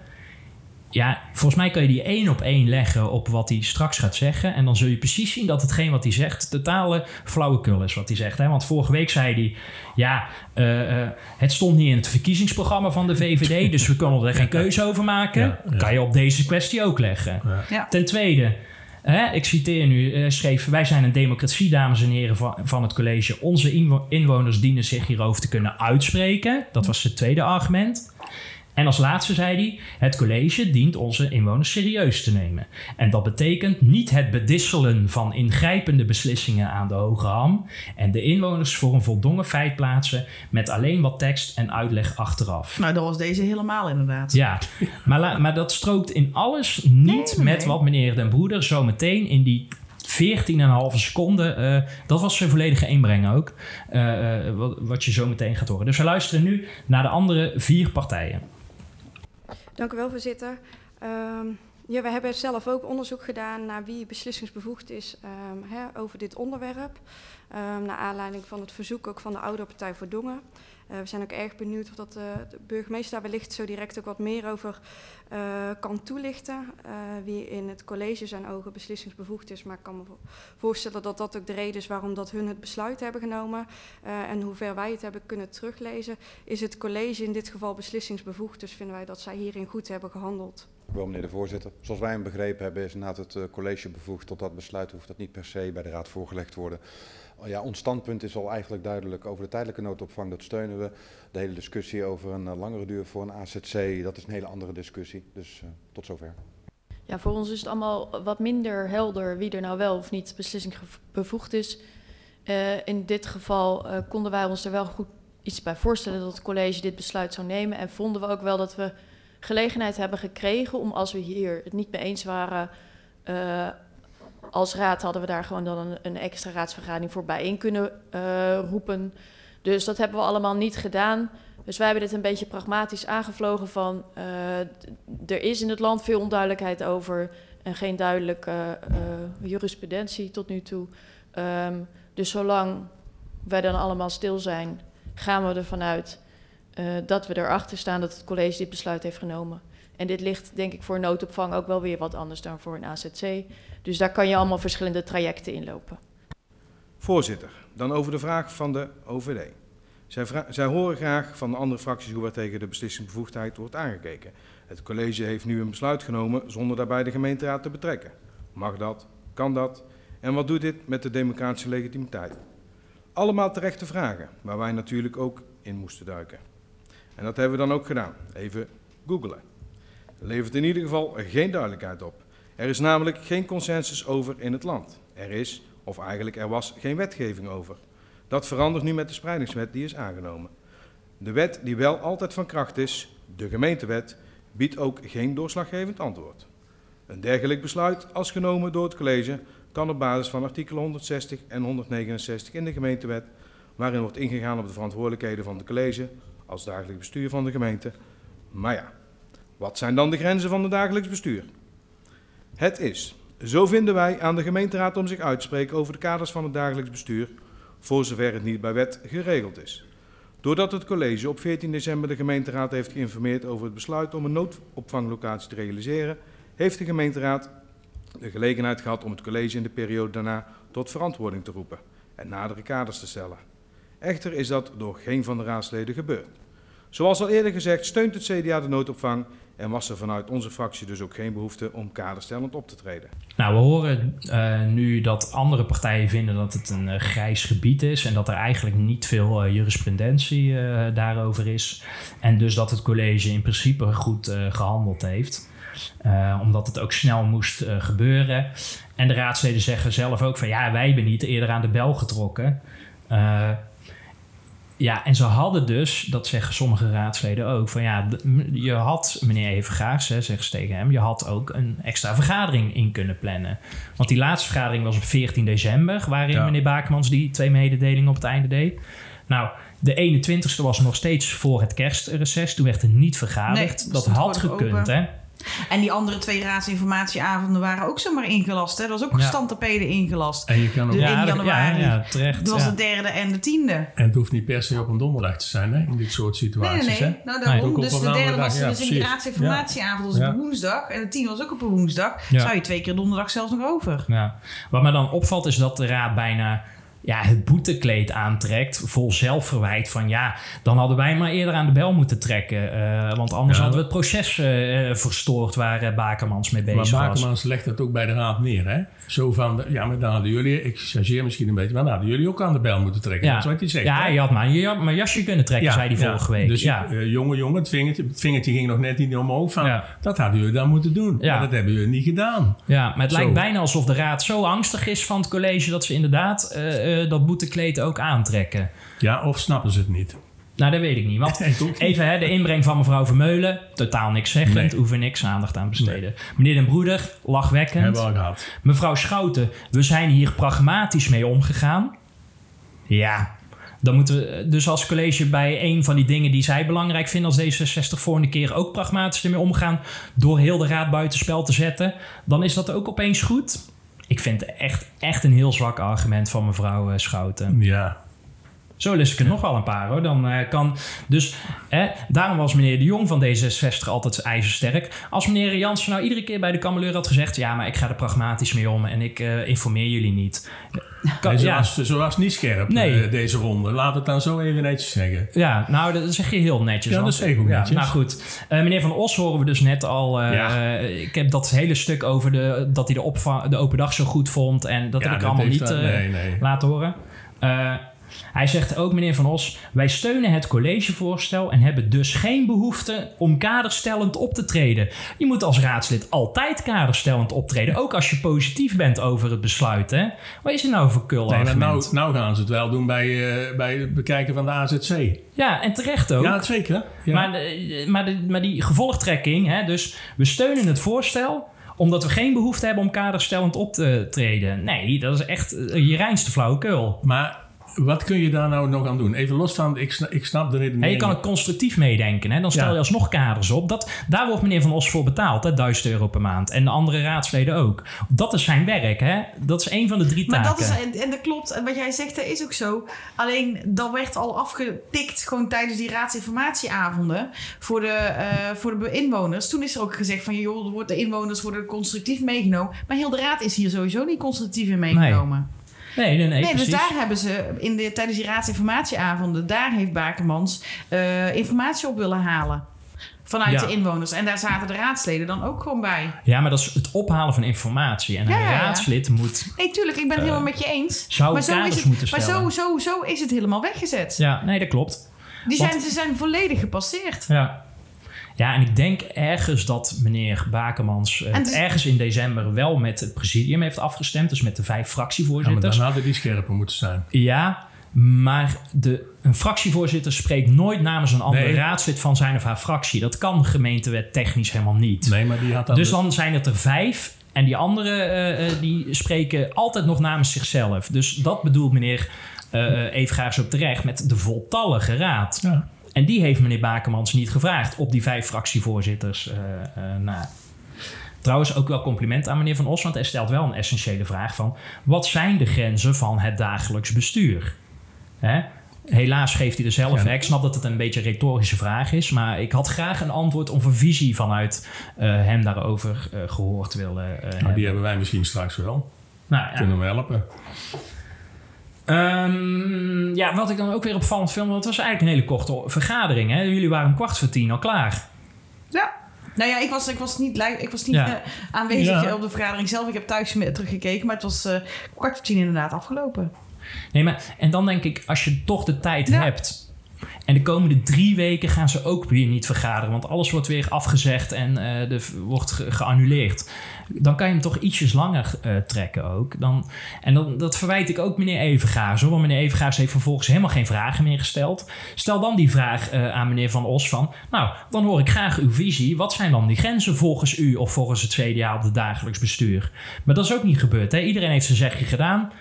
ja, volgens mij kan je die één op één leggen op wat hij straks gaat zeggen. En dan zul je precies zien dat hetgeen wat hij zegt totale flauwekul is wat hij zegt. Hè? Want vorige week zei hij, ja, uh, uh, het stond niet in het verkiezingsprogramma van de VVD, <laughs> dus we konden er geen keuze over maken. Ja, ja. Kan je op deze kwestie ook leggen. Ja. Ten tweede, hè, ik citeer nu, uh, schreef, wij zijn een democratie, dames en heren van, van het college. Onze inwoners dienen zich hierover te kunnen uitspreken. Dat was het tweede argument. En als laatste zei hij: Het college dient onze inwoners serieus te nemen. En dat betekent niet het bedisselen van ingrijpende beslissingen aan de hoge ham en de inwoners voor een voldongen feit plaatsen met alleen wat tekst en uitleg achteraf. Nou, dat was deze helemaal inderdaad. Ja, maar, maar dat strookt in alles niet nee, nee, met wat meneer Den Broeder zo meteen in die 14,5 seconden. Uh, dat was zijn volledige inbreng ook. Uh, uh, wat, wat, je zo meteen gaat horen. Dus we luisteren nu naar de andere vier partijen. Dank u wel, voorzitter. Um, ja, we hebben zelf ook onderzoek gedaan naar wie beslissingsbevoegd is um, hè, over dit onderwerp. Um, naar aanleiding van het verzoek ook van de Oude Partij voor Dongen. Uh, we zijn ook erg benieuwd of dat uh, de burgemeester daar wellicht zo direct ook wat meer over uh, kan toelichten. wie in het college zijn ogen beslissingsbevoegd is. Maar ik kan me voorstellen dat dat ook de reden is waarom dat hun het besluit hebben genomen. en hoe ver wij het hebben kunnen teruglezen, is het college in dit geval beslissingsbevoegd. Dus vinden wij dat zij hierin goed hebben gehandeld. Wel, meneer de voorzitter. Zoals wij hem begrepen hebben, is inderdaad het college bevoegd tot dat besluit. Hoeft dat niet per se bij de raad voorgelegd worden. Ja, ons standpunt is al eigenlijk duidelijk over de tijdelijke noodopvang. Dat steunen we. De hele discussie over een uh, langere duur voor een AZC, dat is een hele andere discussie. Dus uh, tot zover. Ja, voor ons is het allemaal wat minder helder wie er nou wel of niet beslissing bevoegd is. Uh, in dit geval konden wij ons er wel goed iets bij voorstellen dat het college dit besluit zou nemen. En vonden we ook wel dat we gelegenheid hebben gekregen om als we hier het niet mee eens waren als raad hadden we daar gewoon dan een, extra raadsvergadering voor bijeen kunnen uh, roepen. Dus dat hebben we allemaal niet gedaan. Dus wij hebben dit een beetje pragmatisch aangevlogen van uh, er is in het land veel onduidelijkheid over en geen duidelijke uh, jurisprudentie tot nu toe. Um, dus zolang wij dan allemaal stil zijn, gaan we ervan uit dat we erachter staan dat het college dit besluit heeft genomen. En dit ligt denk ik voor noodopvang ook wel weer wat anders dan voor een AZC. Dus daar kan je allemaal verschillende trajecten in lopen. Voorzitter, dan over de vraag van de OVD. Zij, zij, horen graag van de andere fracties hoe er tegen de beslissingsbevoegdheid wordt aangekeken. Het college heeft nu een besluit genomen zonder daarbij de gemeenteraad te betrekken. Mag dat? Kan dat? En wat doet dit met de democratische legitimiteit? Allemaal terechte vragen, waar wij natuurlijk ook in moesten duiken. En dat hebben we dan ook gedaan. Even googelen. Levert in ieder geval geen duidelijkheid op. Er is namelijk geen consensus over in het land. Er is, of eigenlijk er was, geen wetgeving over. Dat verandert nu met de spreidingswet die is aangenomen. De wet die wel altijd van kracht is, de gemeentewet, biedt ook geen doorslaggevend antwoord. Een dergelijk besluit, als genomen door het college, kan op basis van artikelen 160 en 169 in de gemeentewet, waarin wordt ingegaan op de verantwoordelijkheden van het college als dagelijks bestuur van de gemeente. Maar ja, wat zijn dan de grenzen van het dagelijks bestuur? Het is, zo vinden wij, aan de gemeenteraad om zich uit te spreken over de kaders van het dagelijks bestuur, voor zover het niet bij wet geregeld is. Doordat het college op 14 december de gemeenteraad heeft geïnformeerd over het besluit om een noodopvanglocatie te realiseren, heeft de gemeenteraad de gelegenheid gehad om het college in de periode daarna tot verantwoording te roepen en nadere kaders te stellen. Echter is dat door geen van de raadsleden gebeurd. Zoals al eerder gezegd steunt het CDA de noodopvang en was er vanuit onze fractie dus ook geen behoefte om kaderstellend op te treden. Nou, we horen uh, nu dat andere partijen vinden dat het een uh, grijs gebied is en dat er eigenlijk niet veel uh, jurisprudentie daarover is. En dus dat het college in principe goed gehandeld heeft. omdat het ook snel moest gebeuren. En de raadsleden zeggen zelf ook van ja, wij hebben niet eerder aan de bel getrokken. Ja, en ze hadden dus, dat zeggen sommige raadsleden ook, van ja, je had, meneer Evengaars, zeggen ze tegen hem, je had ook een extra vergadering in kunnen plannen. Want die laatste vergadering was op 14 december, waarin meneer Bakemans die twee mededelingen op het einde deed. Nou, de 21ste was nog steeds voor het kerstreces, toen werd er niet vergaderd. dat had gekund, hè? En die andere twee raadsinformatieavonden waren ook zomaar ingelast. Hè? Er was ook Ja. standtapeden ingelast. En je kan ook- de, Ja, in dat- januari. ja, ja, terecht, Dat was de derde en de tiende. En het hoeft niet per se op een donderdag te zijn, hè, in dit soort situaties. nee, nee. Nou, daarom. Dus de derde was dus in die raadsinformatieavond was op een woensdag. En de tiende was ook op een woensdag. Zou je twee keer donderdag zelfs nog over. Ja. Wat me dan opvalt is dat de raad bijna ja, het boetekleed aantrekt. Vol zelfverwijt van ja, dan hadden wij maar eerder aan de bel moeten trekken. eh, want anders Ja. hadden we het proces eh, verstoord waar eh, Bakermans mee bezig Maar was. Bakemans legt dat ook bij de raad neer, hè? Zo van, ja, maar dan hadden jullie, ik chargeer misschien een beetje, maar dan hadden jullie ook aan de bel moeten trekken. Ja. Dat is wat hij zegt. Ja, hè? je had maar je mijn jasje kunnen trekken, zei hij vorige week. Dus ja. jongen, jongen, het vingertje, het vingertje ging nog net niet omhoog. Van, Dat hadden jullie dan moeten doen. Ja. Maar dat hebben jullie niet gedaan. Ja, maar het Zo. lijkt bijna alsof de raad zo angstig is van het college dat ze inderdaad eh, eh, dat boetekleed ook aantrekken. Ja, of snappen ze het niet? Nou, dat weet ik niet. Want <laughs> even hè, de inbreng van mevrouw Vermeulen, totaal niks zeggend, Nee. hoeven niks aandacht aan besteden. Meneer Den Broeder, lachwekkend. Hebben we al gehad. Mevrouw Schouten, we zijn hier pragmatisch mee omgegaan. Ja, dan moeten we dus als college bij een van die dingen die zij belangrijk vinden als D66 volgende keer ook pragmatisch ermee omgaan door heel de raad buitenspel te zetten, dan is dat ook opeens goed. Ik vind het echt, echt een heel zwak argument van mevrouw eh, Schouten. Ja. Zo lust ik er nog wel een paar hoor. Dan eh, kan dus, hè, daarom was meneer De Jong van D66 altijd ijzersterk. Als meneer Jansen nou iedere keer bij de kameleur had gezegd: ja, maar ik ga er pragmatisch mee om en ik eh, informeer jullie niet. Kan- Nee, zo, ja. was, was niet scherp, Nee. eh, deze ronde. Laten we het dan zo even netjes zeggen. Ja, nou, dat zeg je heel netjes. Ja, dat zeg ik ook ja, netjes. Nou goed, meneer Van Os horen we dus net al. Ja. ik heb dat hele stuk over de, dat hij de, opvang, de open dag zo goed vond. En dat heb ik dat allemaal niet dat- nee, nee. laten horen. Eh, hij zegt ook, meneer Van Os, wij steunen het collegevoorstel en hebben dus geen behoefte om kaderstellend op te treden. Je moet als raadslid altijd kaderstellend optreden, ook als je positief bent over het besluit. Hè? Wat is er nou voor kul Nee, nou, nou gaan ze het wel doen bij, eh, bij het bekijken van de AZC. Ja, en terecht ook. Ja, zeker. Ja. Maar, de- maar, de, maar die gevolgtrekking, hè, dus we steunen het voorstel omdat we geen behoefte hebben om kaderstellend op te treden. Nee, dat is echt eh, je reinste flauwekul. Maar wat kun je daar nou nog aan doen? Even los van, ik snap, ik snap de redenering. En je kan het constructief meedenken. Hè? Dan stel Ja. je alsnog kaders op. Dat, daar wordt meneer Van Os voor betaald. Hè? 1000 euro per maand. En de andere raadsleden ook. Dat is zijn werk. Hè? Dat is een van de drie Maar taken. dat is, en, en dat klopt, en wat jij zegt, dat is ook zo. Alleen dat werd al afgetikt gewoon tijdens die raadsinformatieavonden voor de, eh, voor de inwoners. Toen is er ook gezegd van joh, er wordt- de inwoners worden constructief meegenomen. Maar heel de raad is hier sowieso niet constructief in meegenomen. Nee, nee, nee, dus precies. daar hebben ze in de, tijdens die raadsinformatieavonden, daar heeft Bakermans eh, informatie op willen halen. Vanuit Ja. de inwoners. En daar zaten de raadsleden dan ook gewoon bij. Ja, maar dat is het ophalen van informatie. En Ja, een raadslid moet... Nee, tuurlijk, ik ben het Eh, helemaal met je eens. zou maar zo is het, moeten Maar zo, zo, zo is het helemaal weggezet. Ja, nee, dat klopt. Die Want- zijn, ze zijn volledig gepasseerd. Ja. Ja, en ik denk ergens dat meneer Bakermans eh, dus- ergens in december wel met het presidium heeft afgestemd. Dus met de vijf Ja, maar fractievoorzitters. dan hadden die scherper moeten zijn. Ja, maar de, een fractievoorzitter spreekt nooit namens een ander Nee. raadslid van zijn of haar fractie. Dat kan gemeentewet technisch helemaal niet. Nee, maar die had dan dus de- dan zijn het er vijf. En die anderen eh, eh, die spreken altijd nog namens zichzelf. Dus dat bedoelt meneer eh Evengaars ook terecht met de voltallige raad. Ja. En die heeft meneer Bakermans niet gevraagd op die vijf fractievoorzitters eh, eh, na. Trouwens, ook wel compliment aan meneer Van Os, want hij stelt wel een essentiële vraag van... wat zijn de grenzen van het dagelijks bestuur? Hè? Helaas geeft hij er zelf... Ja. Ik snap dat het een beetje een retorische vraag is... maar ik had graag een antwoord of een visie vanuit eh, hem daarover eh, gehoord willen eh, Nou, hebben. die hebben wij misschien straks wel. Nou, ja. Kunnen we helpen. Ehm, ja, wat ik dan ook weer opvallend vind, want het was eigenlijk een hele korte vergadering. Hè? Jullie waren om kwart voor tien al klaar. Ja. Nou ja, ik was, ik was niet, ik was niet Ja. eh, aanwezig Ja. op de vergadering zelf. Ik heb thuis teruggekeken, maar het was eh, kwart voor tien inderdaad afgelopen. Nee, maar en dan denk ik, als je toch de tijd hebt. En de komende drie weken gaan ze ook weer niet vergaderen. Want alles wordt weer afgezegd en eh, de, wordt ge- geannuleerd. Dan kan je hem toch ietsjes langer eh, trekken ook. Dan, en dan, dat verwijt ik ook meneer Evengaas. Hoor. Want meneer Evengaas heeft vervolgens helemaal geen vragen meer gesteld. Stel dan die vraag eh, aan meneer Van Os van... Nou, dan hoor ik graag uw visie. Wat zijn dan die grenzen volgens u of volgens het CDA op het dagelijks bestuur? Maar dat is ook niet gebeurd. Hè? Iedereen heeft zijn zegje gedaan.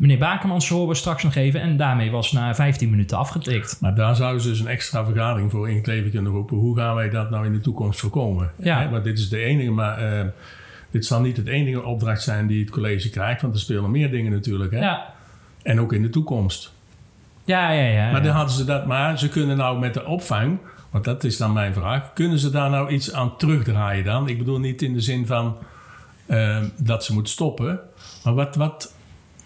Meneer Bakermans horen we straks nog even. En daarmee was na 15 minuten afgetikt. Maar daar zouden ze dus een extra vergadering voor in het leven kunnen roepen. Hoe gaan wij dat nou in de toekomst voorkomen? Ja. Hè, Want dit is de enige, maar eh, dit zal niet het enige opdracht zijn die het college krijgt. Want er spelen meer dingen natuurlijk. Hè? Ja. En ook in de toekomst. Ja, ja, ja. Maar dan hadden ze dat, maar ze kunnen nou met de opvang, want dat is dan mijn vraag, kunnen ze daar nou iets aan terugdraaien dan? Ik bedoel niet in de zin van eh, dat ze moet stoppen, maar wat, wat,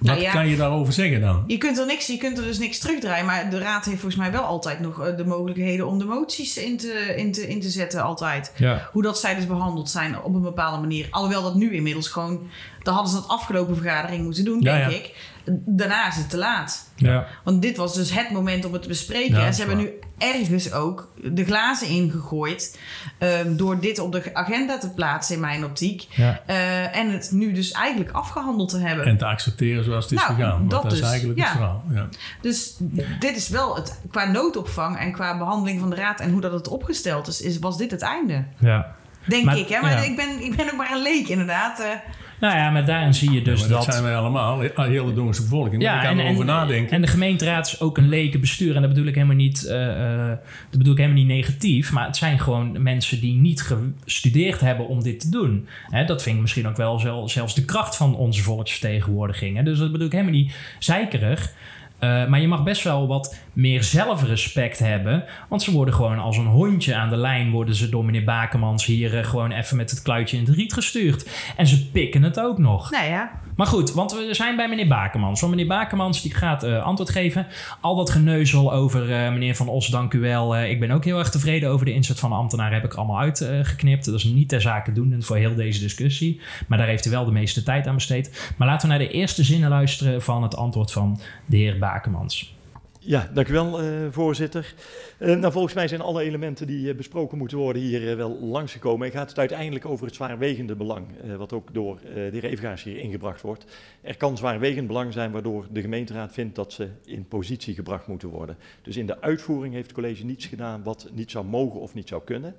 Nou wat ja. kan je daarover zeggen dan? Je kunt, er niks, je kunt er dus niks terugdraaien. Maar de raad heeft volgens mij wel altijd nog eh, de mogelijkheden om de moties in te, in te, in te zetten. Altijd. Ja. Hoe dat zij dus behandeld zijn op een bepaalde manier. Alhoewel dat nu inmiddels gewoon... Dan hadden ze dat afgelopen vergadering moeten doen, Ja, denk ik. Daarna is het te laat. Ja. Want dit was dus het moment om het te bespreken. Ja, en ze hebben nu ergens ook de glazen ingegooid. ehm, door dit op de agenda te plaatsen in mijn optiek. Ja. Eh, en het nu dus eigenlijk afgehandeld te hebben. En te accepteren zoals het is Nou, gegaan. Dat is dus, eigenlijk ja. het verhaal. Ja. Dus dit is wel het, qua noodopvang en qua behandeling van de raad en hoe dat het opgesteld is, is was dit het einde. Ja. Denk Maar- ik, hè? Maar ik, ben, ik ben ook maar een leek, inderdaad. Nou ja, maar daarin zie je dus dat... dat zijn wij allemaal, de hele Dongense bevolking. Ja, Daar kan en, nadenken. en de gemeenteraad is ook een leken bestuur. En dat bedoel ik helemaal niet, eh, eh, dat bedoel ik helemaal niet negatief. Maar het zijn gewoon mensen die niet gestudeerd hebben om dit te doen. Hè, dat vind ik misschien ook wel zel- zelfs de kracht van onze volksvertegenwoordiging. Hè. Dus dat bedoel ik helemaal niet zeikerig. Eh, maar je mag best wel wat meer zelfrespect hebben. Want ze worden gewoon als een hondje aan de lijn... worden ze door meneer Bakermans hier eh, gewoon even met het kluitje in het riet gestuurd. En ze pikken het ook nog. Nou ja, Maar goed, want we zijn bij meneer Bakermans. Want meneer Bakermans die gaat eh, antwoord geven. Al dat geneuzel over eh, meneer Van Os, dank u wel. Eh, ik ben ook heel erg tevreden over de inzet van de ambtenaar. Heb ik allemaal uitgeknipt. dat is niet ter zake doen voor heel deze discussie. Maar daar heeft hij wel de meeste tijd aan besteed. Maar laten we naar de eerste zinnen luisteren van het antwoord van de heer Bakermans. Ja, dank u wel, eh, voorzitter. Eh, nou, volgens mij zijn alle elementen die eh, besproken moeten worden hier wel langsgekomen. En gaat het uiteindelijk over het zwaarwegende belang, wat ook door de heer Evengaars hier ingebracht wordt. Er kan zwaarwegend belang zijn waardoor de gemeenteraad vindt dat ze in positie gebracht moeten worden. Dus in de uitvoering heeft het college niets gedaan wat niet zou mogen of niet zou kunnen.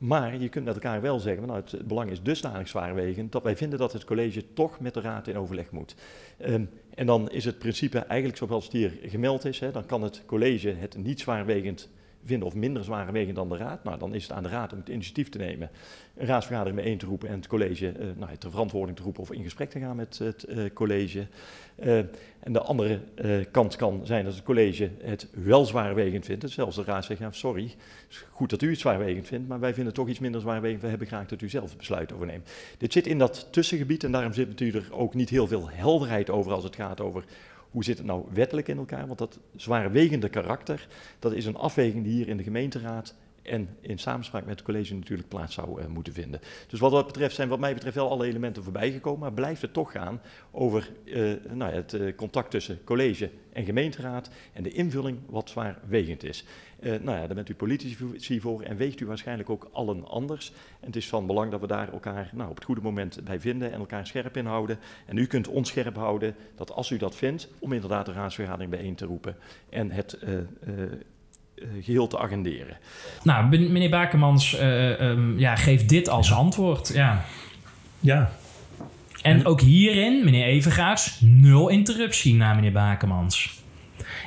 Maar je kunt met elkaar wel zeggen, nou, het, het belang is dusdanig zwaarwegend dat wij vinden dat het college toch met de raad in overleg moet. Ehm, en dan is het principe eigenlijk zoals het hier gemeld is, hè, dan kan het college het niet zwaarwegend vinden of minder zwaarwegend dan de raad. Nou, dan is het aan de raad om het initiatief te nemen, een raadsvergadering bijeen te roepen en het college eh nou, ter verantwoording te roepen of in gesprek te gaan met het eh, college. Eh, en de andere kant kan zijn dat het college het wel zwaarwegend vindt. Zelfs de raad zegt, ja, sorry, het is goed dat u het zwaarwegend vindt, maar wij vinden het toch iets minder zwaarwegend. We hebben graag dat u zelf het besluit overneemt. Dit zit in dat tussengebied en daarom zit natuurlijk ook niet heel veel helderheid over als het gaat over hoe zit het nou wettelijk in elkaar. Want dat zwaarwegende karakter, dat is een afweging die hier in de gemeenteraad en in samenspraak met het college natuurlijk plaats zou eh, moeten vinden. Dus wat dat betreft zijn wat mij betreft wel alle elementen voorbij gekomen, maar blijft het toch gaan over eh, nou het eh, contact tussen college en gemeenteraad en de invulling wat zwaarwegend is. Nou ja, daar bent u politici voor en weegt u waarschijnlijk ook allen anders. En het is van belang dat we daar elkaar nou, op het goede moment bij vinden en elkaar scherp in houden. En u kunt ons scherp houden dat als u dat vindt, om inderdaad de raadsvergadering bijeen te roepen en het geheel te agenderen. Nou, meneer Bakermans eh, ehm, ja, geeft dit als antwoord. Ja. Ja. En ook hierin, meneer Evengaars, nul interruptie naar meneer Bakermans.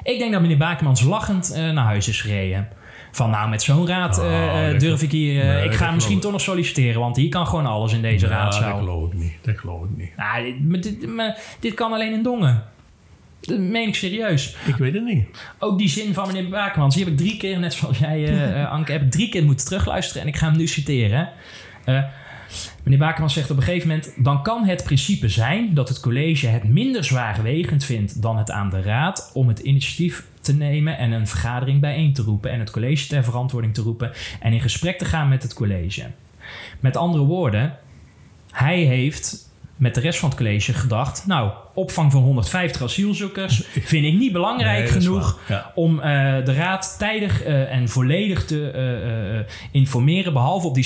Ik denk dat meneer Bakermans lachend eh, naar huis is gereden. Van nou, met zo'n raad eh, Oh, eh, durf ik hier... eh, nee, ik ga misschien toch nog solliciteren, want hier kan gewoon alles in deze Ja, raadzaal. dat geloof ik niet. Dat geloof ik niet. Nou, dit, maar dit, maar dit kan alleen in Dongen. Dat meen ik serieus. Ik weet het niet. Ook die zin van meneer Bakermans, die heb ik drie keer, net zoals jij, eh, eh, Anke, heb ik drie keer moeten terugluisteren. En ik ga hem nu citeren. Eh, Meneer Bakerman zegt op een gegeven moment... dan kan het principe zijn dat het college het minder zwaarwegend vindt... dan het aan de raad om het initiatief te nemen... en een vergadering bijeen te roepen... en het college ter verantwoording te roepen... en in gesprek te gaan met het college. Met andere woorden, hij heeft met de rest van het college gedacht... nou, opvang van 150 asielzoekers <laughs> vind ik niet belangrijk Nee, genoeg... ja. om eh, de raad tijdig eh, en volledig te eh, informeren... behalve op die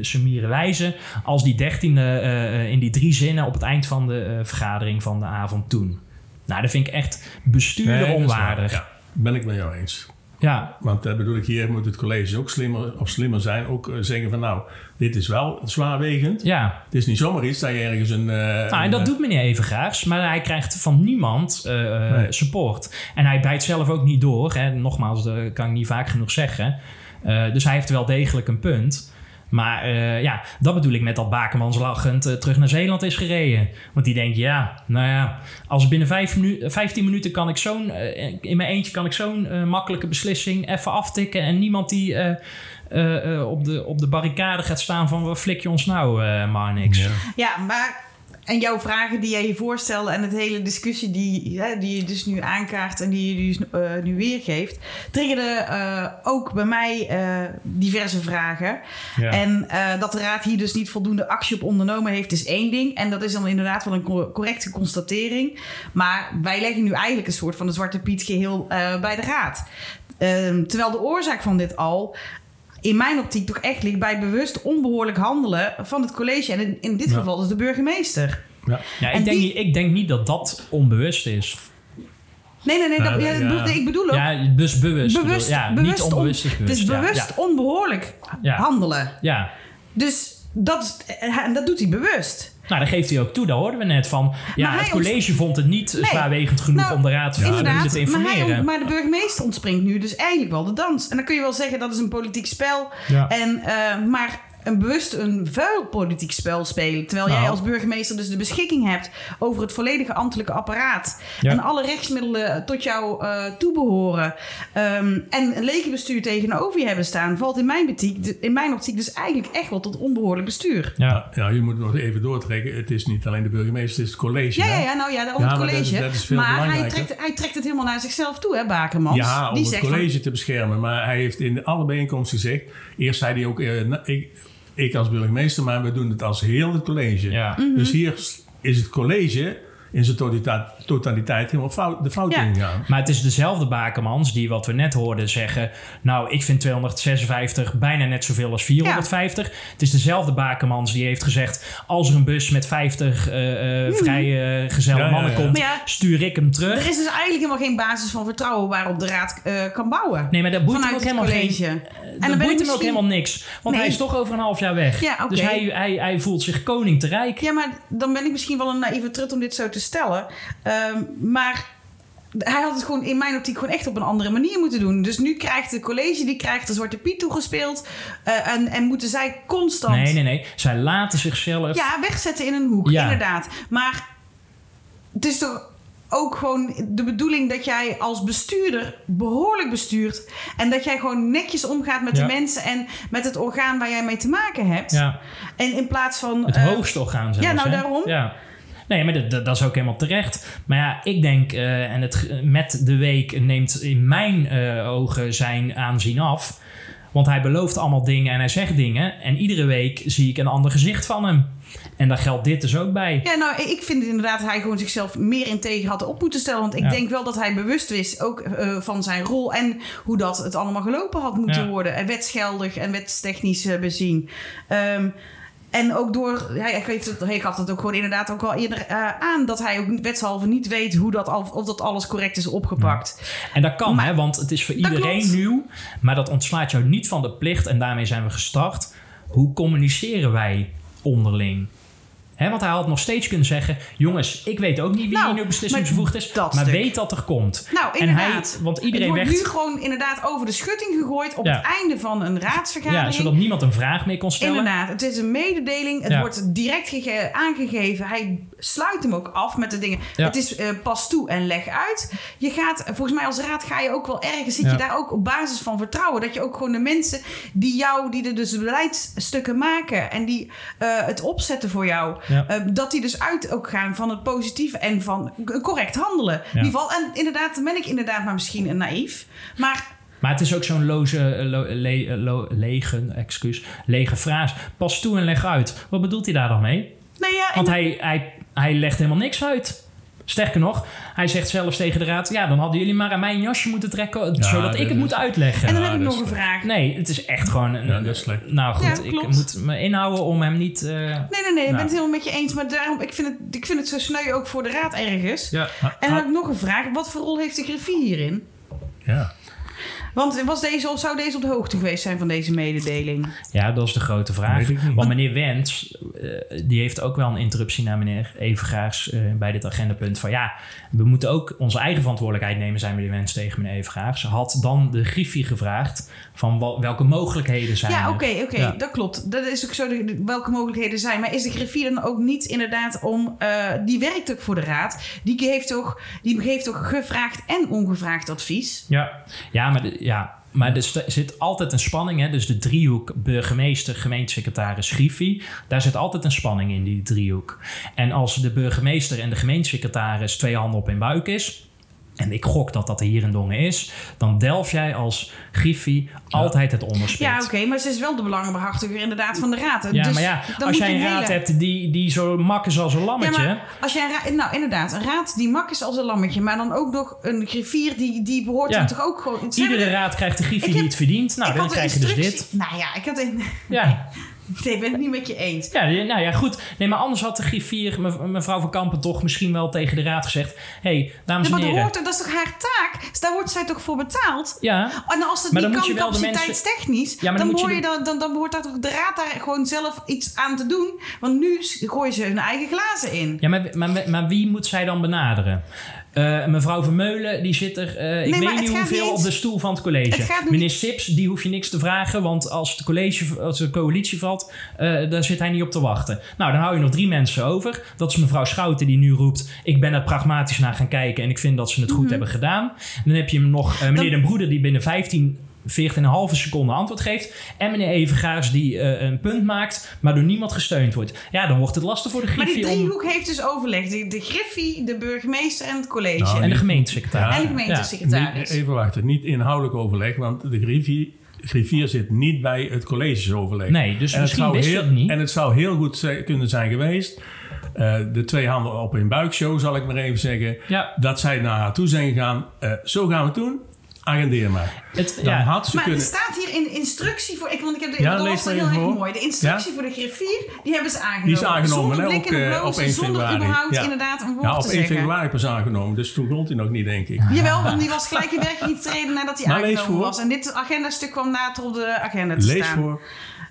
sumiere wijze... als die dertiende eh, in die drie zinnen op het eind van de vergadering van de avond toen. Nou, dat vind ik echt bestuurder Nee, onwaardig. Ja, ben ik met jou eens. Ja. Want dat bedoel ik, hier moet het college ook slimmer, of slimmer zijn. Ook eh, zeggen van nou, dit is wel zwaarwegend. Ja. Het is niet zomaar iets dat je ergens een... eh, Nou, en dat eh, doet meneer Evengraags, maar hij krijgt van niemand eh, eh, Nee. support. En hij bijt zelf ook niet door. Hè. Nogmaals, dat kan ik niet vaak genoeg zeggen. Eh, dus hij heeft wel degelijk een punt. Maar eh, ja, dat bedoel ik met dat Bakemans lachend eh, terug naar Zeeland is gereden. Want die denkt, ja, nou ja, als binnen vijf minu 15 minuten kan ik zo'n, eh, in mijn eentje kan ik zo'n makkelijke beslissing even aftikken. En niemand die eh, eh, eh, op, de, op de barricade gaat staan van, wat flik je ons nou eh, maar niks. Ja, maar en jouw vragen die jij hier voorstelde en het hele discussie die, hè, die je dus nu aankaart en die je dus eh, nu weergeeft, triggerde eh, ook bij mij eh, diverse vragen. Ja. En dat de raad hier dus niet voldoende actie op ondernomen heeft, is één ding. En dat is dan inderdaad wel een co- correcte constatering. Maar wij leggen nu eigenlijk een soort van de Zwarte Piet geheel eh, bij de raad. Ehm, terwijl de oorzaak van dit al in mijn optiek toch echt ligt bij bewust onbehoorlijk handelen van het college. En in, in dit Ja. geval dus de burgemeester. Ja, Ja, ik, denk die- ik denk niet dat dat onbewust is. Nee, nee, nee. dat, Ja, ja, ja. ik bedoel ook... Ja, dus bewust. bewust, ja, bewust niet onbewust on- is bewust. Dus bewust onbehoorlijk handelen. Ja. Dus dat, en dat doet hij bewust. Nou, dat geeft hij ook toe. Daar hoorden we net van. Ja, Maar het college vond het niet Nee. zwaarwegend genoeg Nou, om de raad te Inderdaad, te maar, hij, informeren. ont- maar de burgemeester ontspringt nu dus eigenlijk wel de dans. En dan kun je wel zeggen dat is een politiek spel. Ja. En, eh, maar een bewust een vuil politiek spel spelen. Terwijl jij Nou. als burgemeester dus de beschikking hebt over het volledige ambtelijke apparaat. Ja. En alle rechtsmiddelen tot jou eh toebehoren. Ehm, en een lekenbestuur tegenover je hebben staan. Valt in mijn, optiek, in mijn optiek dus eigenlijk echt wel tot onbehoorlijk bestuur. Ja. ja, je moet nog even doortrekken. Het is niet alleen de burgemeester, het is het college. Ja, hè? ja, nou ja, om Ja, het maar dat- college. dat veel maar hij trekt, hij trekt het helemaal naar zichzelf toe, hè, Bakermans. Ja, om Die het van- college te beschermen. Maar hij heeft in alle bijeenkomsten gezegd... Eerst zei hij ook... eh, ik, ik als burgemeester, maar we doen het als heel het college. Mhm. Dus hier is het college in zijn totaliteit, totaliteit helemaal fout, de fout ingegaan. Maar het is dezelfde Bakemans die, wat we net hoorden, zeggen... nou, ik vind 256 bijna net zoveel als 450. Het is dezelfde Bakemans die heeft gezegd... als er een bus met 50 eh, eh, vrij eh, gezelle Ja, ja, mannen ja. komt... Ja, stuur ik hem terug. Er is dus eigenlijk helemaal geen basis van vertrouwen waarop de raad eh, kan bouwen. Nee, maar dat boeit hem ook helemaal college. geen... En dat boeit hem ook helemaal niks. Want Nee. hij is toch over een half jaar weg. Ja. Dus hij, hij, hij voelt zich koning te rijk. Ja, maar dan ben ik misschien wel een naïeve trut om dit zo te stellen. Ehm, maar hij had het gewoon in mijn optiek gewoon echt op een andere manier moeten doen. Dus nu krijgt het college, die krijgt de Zwarte Piet toegespeeld. eh, en, en moeten zij constant... Nee, nee, nee. Zij laten zichzelf... Ja, wegzetten in een hoek, Ja. inderdaad. Maar het is toch ook gewoon de bedoeling dat jij als bestuurder behoorlijk bestuurt. En dat jij gewoon netjes omgaat met Ja. de mensen en met het orgaan waar jij mee te maken hebt. Ja. En in plaats van... Het eh, hoogste orgaan zelfs. Ja, nou hè? daarom. Ja. Nee, maar dat, dat, dat is ook helemaal terecht. Maar ja, ik denk, eh, en het, met de week neemt in mijn eh, ogen zijn aanzien af. Want hij belooft allemaal dingen en hij zegt dingen. En iedere week zie ik een ander gezicht van hem. En daar geldt dit dus ook bij. Ja, nou, ik vind inderdaad dat hij gewoon zichzelf meer integer had op moeten stellen. Want ik Ja. denk wel dat hij bewust wist ook eh, van zijn rol en hoe dat het allemaal gelopen had moeten Ja. worden. En wetsgeldig en wetstechnisch bezien. Ehm, en ook door, ja, ik weet het, ik had het ook gewoon inderdaad ook al eerder eh, aan dat hij ook wetshalve niet weet hoe dat al, of dat alles correct is opgepakt. En dat kan, hè, want het is voor iedereen klopt. nieuw. Maar dat ontslaat jou niet van de plicht. En daarmee zijn we gestart. Hoe communiceren wij onderling? Hè, want hij had nog steeds kunnen zeggen: Jongens, ik weet ook niet wie Nou, hier nu beslissingsbevoegd is. dat maar stuk. weet dat er komt. Nou, en hij, inderdaad. want iedereen werd. nu gewoon inderdaad over de schutting gegooid op Ja. het einde van een raadsvergadering. Ja, zodat niemand een vraag meer kon stellen. Inderdaad, het is een mededeling. Het Ja. wordt direct gege- aangegeven. Hij sluit hem ook af met de dingen. Ja. Het is eh, pas toe en leg uit. Je gaat, volgens mij als raad ga je ook wel ergens, zit je daar ook op basis van vertrouwen. Dat je ook gewoon de mensen die jou, die de dus beleidsstukken maken en die eh, het opzetten voor jou, Ja. eh, dat die dus uit ook gaan van het positieve en van correct handelen. In ieder geval, en inderdaad, dan ben ik inderdaad maar misschien een naïef. Maar Maar het is ook zo'n loze, eh, lo- le- eh, lo- lege, excuus, lege fraas. Pas toe en leg uit. Wat bedoelt hij daar dan mee? nee, ja, Want hij, hij, hij legt helemaal niks uit. Sterker nog, hij zegt zelfs tegen de raad: Ja, dan hadden jullie maar aan mijn jasje moeten trekken, Ja, zodat ik het is- moet uitleggen. en dan Ja, heb ik nog een vraag. Nee, het is echt gewoon. Een, Ja, dat is slecht. Nou goed, Ja, ik moet me inhouden om hem niet. eh, Nee, nee, nee, ik ben Nou. het helemaal met je eens. Maar daarom, ik vind het, ik vind het zo sneu ook voor de raad ergens. ja. En dan heb ik nog een vraag. Wat voor rol heeft de griffier hierin? Ja. Want was deze, of zou deze op de hoogte geweest zijn van deze mededeling? Ja, dat is de grote vraag. Want meneer Wens, eh, die heeft ook wel een interruptie naar meneer Evengaars eh, bij dit agendapunt. Van ja, we moeten ook onze eigen verantwoordelijkheid nemen, zei meneer Wens tegen meneer Evengaars. Had dan de griffier gevraagd van wel- welke mogelijkheden zijn Ja, er. oké, oké, Ja. dat klopt. Dat is ook zo de, welke mogelijkheden zijn. Maar is de griffier dan ook niet inderdaad om... eh, die werkt ook voor de raad. Die, heeft toch, die geeft toch gevraagd en ongevraagd advies? Ja, ja maar, de- ja, maar er zit altijd een spanning. Hè? Dus de driehoek burgemeester, gemeentesecretaris, griffie. Daar zit altijd een spanning in, die driehoek. En als de burgemeester en de gemeentesecretaris twee handen op in buik is... en ik gok dat dat hier in Dongen is... dan delf jij als griffie altijd het onderspit. Ja, oké, maar ze is wel de belangenbehartiger inderdaad van de raad. Ja, Dus maar ja, als jij een raad hele- hebt die, die zo mak is als een lammetje... Ja, maar als jij nou inderdaad, een raad die mak is als een lammetje, maar dan ook nog een griffier die, die behoort Ja. dan toch ook gewoon. Iedere raad krijgt de griffie die het verdient. Nou, dan krijg je dus dit. Nou ja, ik had een. Ja. <laughs> Nee, ik ben het niet met je eens. Ja, nou ja, goed. Nee, maar anders had de griffier, me- mevrouw van Kampen, toch misschien wel tegen de raad gezegd: Hé, hey, dames Ja, en maar dat, heren. hoort, dat is toch haar taak? Dus daar wordt zij toch voor betaald? Ja, En als het Maar dan niet je kan de mensen- capaciteitstechnisch, Ja, maar dan dan, moet je dan, dan, dan behoort daar toch de raad daar gewoon zelf iets aan te doen. Want nu gooien ze hun eigen glazen in. ja maar, maar, maar wie moet zij dan benaderen? Eh, mevrouw Vermeulen, die zit er, eh, ik weet niet hoeveel, niet op de stoel van het college. Het Meneer Sips, die hoef je niks te vragen, want als, het college, als de coalitie valt, eh, daar zit hij niet op te wachten. Nou, dan hou je nog drie mensen over. Dat is mevrouw Schouten, die nu roept: Ik ben er pragmatisch naar gaan kijken en ik vind dat ze het goed Mhm. hebben gedaan. Dan heb je hem nog meneer Dan- Den Broeder, die binnen 15 14,5 seconde antwoord geeft. En meneer Evengaars die eh, een punt maakt, maar door niemand gesteund wordt. Ja, dan wordt het lastig voor de Maar die griffie om... driehoek heeft dus overleg. De, de griffie, de burgemeester en het college. Nou, En de gemeentesecretaris. En de gemeentesecretaris. Niet- even wachten, niet inhoudelijk overleg, want de griffier, griffier zit niet bij het collegeoverleg. Nee, dus en het misschien wist je heel, het niet. En het zou heel goed zijn- kunnen zijn geweest, eh, de twee handen op in buikshow zal ik maar even zeggen, Ja. dat zij naar haar toe zijn gegaan, eh, zo gaan we het doen, agendeer maar. Het, Dan ja. had ze Maar er kunnen... staat hier in instructie voor. Ik, want ik heb de, Ja, dat lees was heel erg mooi. De instructie Ja? voor de griffier, die hebben ze aangenomen. Die is aangenomen hè, ook, eh, op 1 zonder februari. überhaupt Ja. inderdaad een woord Ja, op te 1 zeggen. februari pas aangenomen, dus toen gold hij nog niet, denk ik. Jawel, want die <laughs> was gelijk in werking getreden nadat hij Maar lees aangenomen was. En dit agendastuk kwam later op de agenda te Lees staan. voor.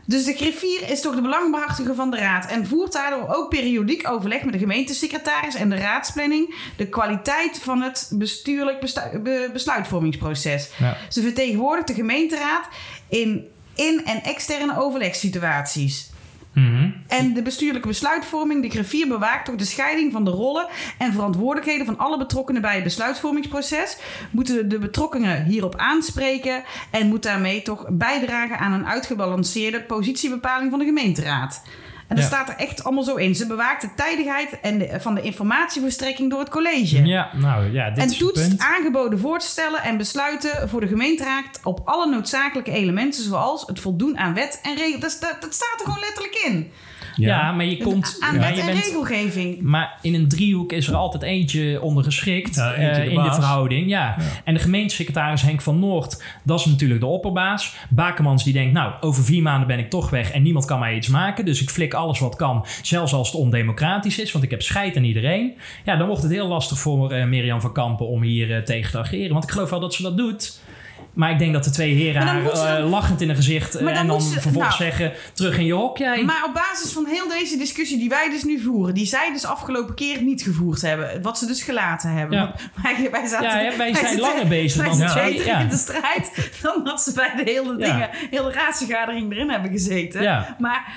Dus de griffier is toch de belangbehartiger van de raad en voert daardoor ook periodiek overleg met de gemeentesecretaris en de raadsplanning de kwaliteit van het bestuurlijk bestu- be- besluitvormingsproces. Ja. Ze vertegenwoordigt de gemeenteraad in in- en externe overlegssituaties. Mhm. En de bestuurlijke besluitvorming, de griffier bewaakt toch de scheiding van de rollen en verantwoordelijkheden van alle betrokkenen bij het besluitvormingsproces. Moeten de betrokkenen hierop aanspreken en moet daarmee toch bijdragen aan een uitgebalanceerde positiebepaling van de gemeenteraad. En dat Ja. staat er echt allemaal zo in. Ze bewaakt de tijdigheid en de- van de informatieverstrekking door het college. Ja, nou ja, dit En is toetst punt. aangeboden voorstellen en besluiten voor de gemeenteraad op alle noodzakelijke elementen, zoals het voldoen aan wet en regel. Dat, dat, dat staat er gewoon letterlijk in. Ja, maar je komt... Aan ja, en bent, regelgeving. maar in een driehoek is er altijd eentje ondergeschikt Ja, eentje eh, in de verhouding. Ja. En de gemeentesecretaris Henk van Noord, dat is natuurlijk de opperbaas. Bakemans die denkt, nou, over vier maanden ben ik toch weg en niemand kan mij iets maken. Dus ik flik alles wat kan, zelfs als het ondemocratisch is, want ik heb scheid aan iedereen. Ja, dan wordt het heel lastig voor eh, Mirjam van Kampen om hier eh, tegen te ageren. Want ik geloof wel dat ze dat doet. Maar ik denk dat de twee heren Maar haar dan- eh, lachend in een gezicht eh, Maar dan en dan ze- vervolgens nou. zeggen: terug in je hok jij. Maar op basis van heel deze discussie die wij dus nu voeren, die zij dus afgelopen keer niet gevoerd hebben, wat ze dus gelaten hebben. Ja. Wij, wij, zaten, Ja, ja, wij zijn langer bezig wij dan zij, beter ja. in de strijd dan dat ze bij de hele Ja. dingen, hele raadsvergadering erin hebben gezeten. Ja. Maar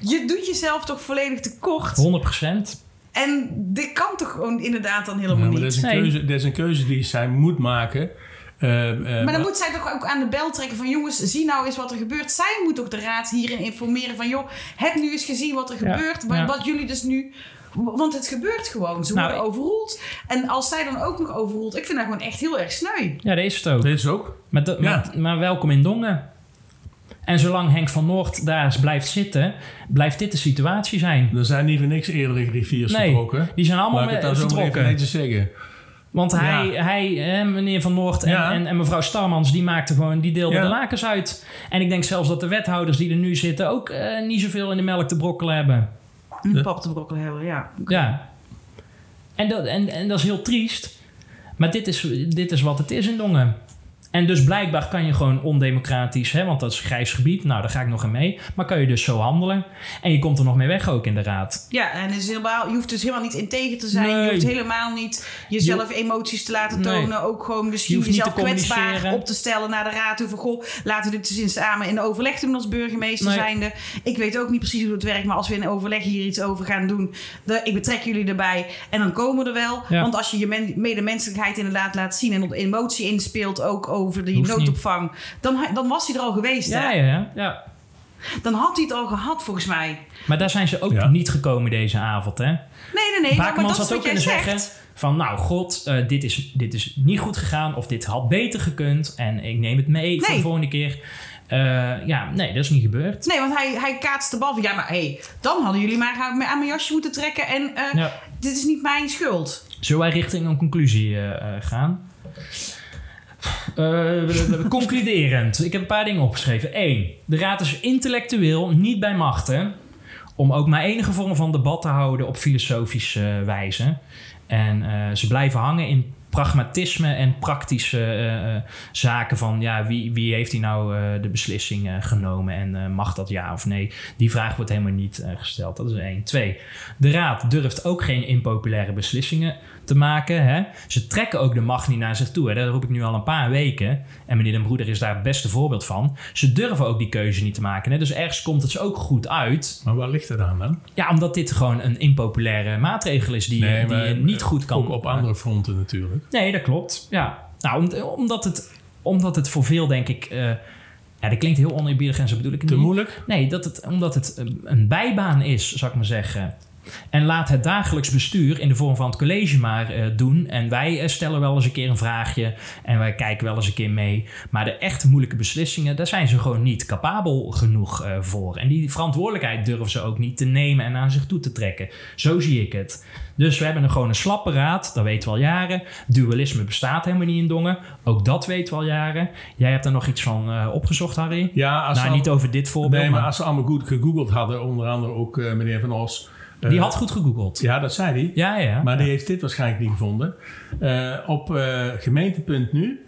je doet jezelf toch volledig tekort. 100%. En dit kan toch gewoon inderdaad dan helemaal Ja, maar niet. dat is, een keuze, dat is een keuze die zij moet maken. Eh, eh, Maar dan moet zij toch ook aan de bel trekken van jongens, zie nou eens wat er gebeurt. Zij moet toch de raad hierin informeren van joh, heb nu eens gezien wat er Ja, gebeurt. Wat, ja. wat jullie dus nu... Want het gebeurt gewoon. Ze Nou, worden overroeld. En als zij dan ook nog overroelt, ik vind dat gewoon echt heel erg sneu. Ja, dat is het ook. Dit is ook. Maar, Ja. maar, maar welkom in Dongen. En zolang Henk van Noord daar blijft zitten, blijft dit de situatie zijn. Er zijn niet voor niks eerdere griffiers Nee, vertrokken. die zijn allemaal Laat ik het met- dan zo maar even vertrokken. netjes zeggen. Want hij, Ja. hij hè, meneer Van Noord en, Ja. en, en mevrouw Starmans, die maakten gewoon, die deelden Ja. de lakens uit. En ik denk zelfs dat de wethouders die er nu zitten ook eh, niet zoveel in de melk te brokkelen hebben. Een pap te brokkelen hebben, ja. Ja. En dat, en, en dat is heel triest. Maar dit is, dit is wat het is in Dongen. En dus blijkbaar kan je gewoon ondemocratisch, hè, want dat is grijs gebied. Nou, daar ga ik nog in mee. Maar kan je dus zo handelen. En je komt er nog mee weg ook in de raad. Ja, en het is helemaal, je hoeft dus helemaal niet integer te zijn. Je Nee. hoeft helemaal niet jezelf emoties te laten Nee. tonen. Ook gewoon Je misschien hoeft niet jezelf kwetsbaar op te stellen naar de raad. Van, goh, laten we dit eens samen in overleg doen als burgemeester Nee. zijnde. Ik weet ook niet precies hoe het werkt. Maar als we in overleg hier iets over gaan doen. De, ik betrek jullie erbij. En dan komen we er wel. Ja. Want als je je men- medemenselijkheid inderdaad laat zien. En op emotie inspeelt ook over die Hoeft noodopvang. Dan, dan was hij er al geweest. Ja, hè? ja, ja. ja. Dan had hij het al gehad volgens mij. Maar daar zijn ze ook Ja. niet gekomen deze avond, hè? Nee, nee, nee. Maar, dat had ook kunnen zegt. zeggen van... nou, god, eh, dit, is, dit is niet goed gegaan... of dit had beter gekund... en ik neem het mee voor de volgende keer. Eh, ja, nee, dat is niet gebeurd. Nee, want hij, hij kaatst de bal van... Ja, maar hé, dan hadden jullie maar aan aan mijn jasje moeten trekken... en eh, Ja. dit is niet mijn schuld. Zullen wij richting een conclusie gaan? Eh, <laughs> concluderend. Ik heb een paar dingen opgeschreven. Eén, de raad is intellectueel niet bij machten... om ook maar enige vorm van debat te houden op filosofische eh, wijze. En eh, ze blijven hangen in pragmatisme en praktische zaken van ja, wie, wie heeft hier nou de beslissing genomen en mag dat ja of nee? Die vraag wordt helemaal niet gesteld. Dat is één. Twee, de raad durft ook geen impopulaire beslissingen te maken. Hè? Ze trekken ook de macht niet naar zich toe. Hè? Dat roep ik nu al een paar weken. En meneer Den Broeder is daar het beste voorbeeld van. Ze durven ook die keuze niet te maken. Hè? Dus ergens komt het ze ook goed uit. Maar waar ligt het aan dan? Ja, omdat dit gewoon een impopulaire maatregel is die, die maar, je niet goed kan... Ook op andere fronten natuurlijk. Nee, dat klopt. Ja. Nou, om- omdat, het, omdat het voor veel, denk ik... eh, ja, dat klinkt heel oneerbiedig en zo bedoel ik het Te niet. moeilijk? Nee, dat het, omdat het een bijbaan is, zou ik maar zeggen. En laat het dagelijks bestuur in de vorm van het college maar eh, doen. En wij eh, stellen wel eens een keer een vraagje. En wij kijken wel eens een keer mee. Maar de echt moeilijke beslissingen, daar zijn ze gewoon niet capabel genoeg eh, voor. En die verantwoordelijkheid durven ze ook niet te nemen en aan zich toe te trekken. Zo zie ik het. Dus we hebben een gewoon een slappe raad, dat weten we al jaren. Dualisme bestaat helemaal niet in Dongen. Ook dat weten we al jaren. Jij hebt er nog iets van opgezocht, Harry? Ja, als nou, al- niet over dit voorbeeld. Nee, maar maar- als ze allemaal goed gegoogeld hadden, onder andere ook meneer Van Os. Eh, Die had goed gegoogeld. Ja, dat zei hij. Ja, ja. Maar die heeft dit waarschijnlijk niet gevonden. Eh, op eh gemeente.nu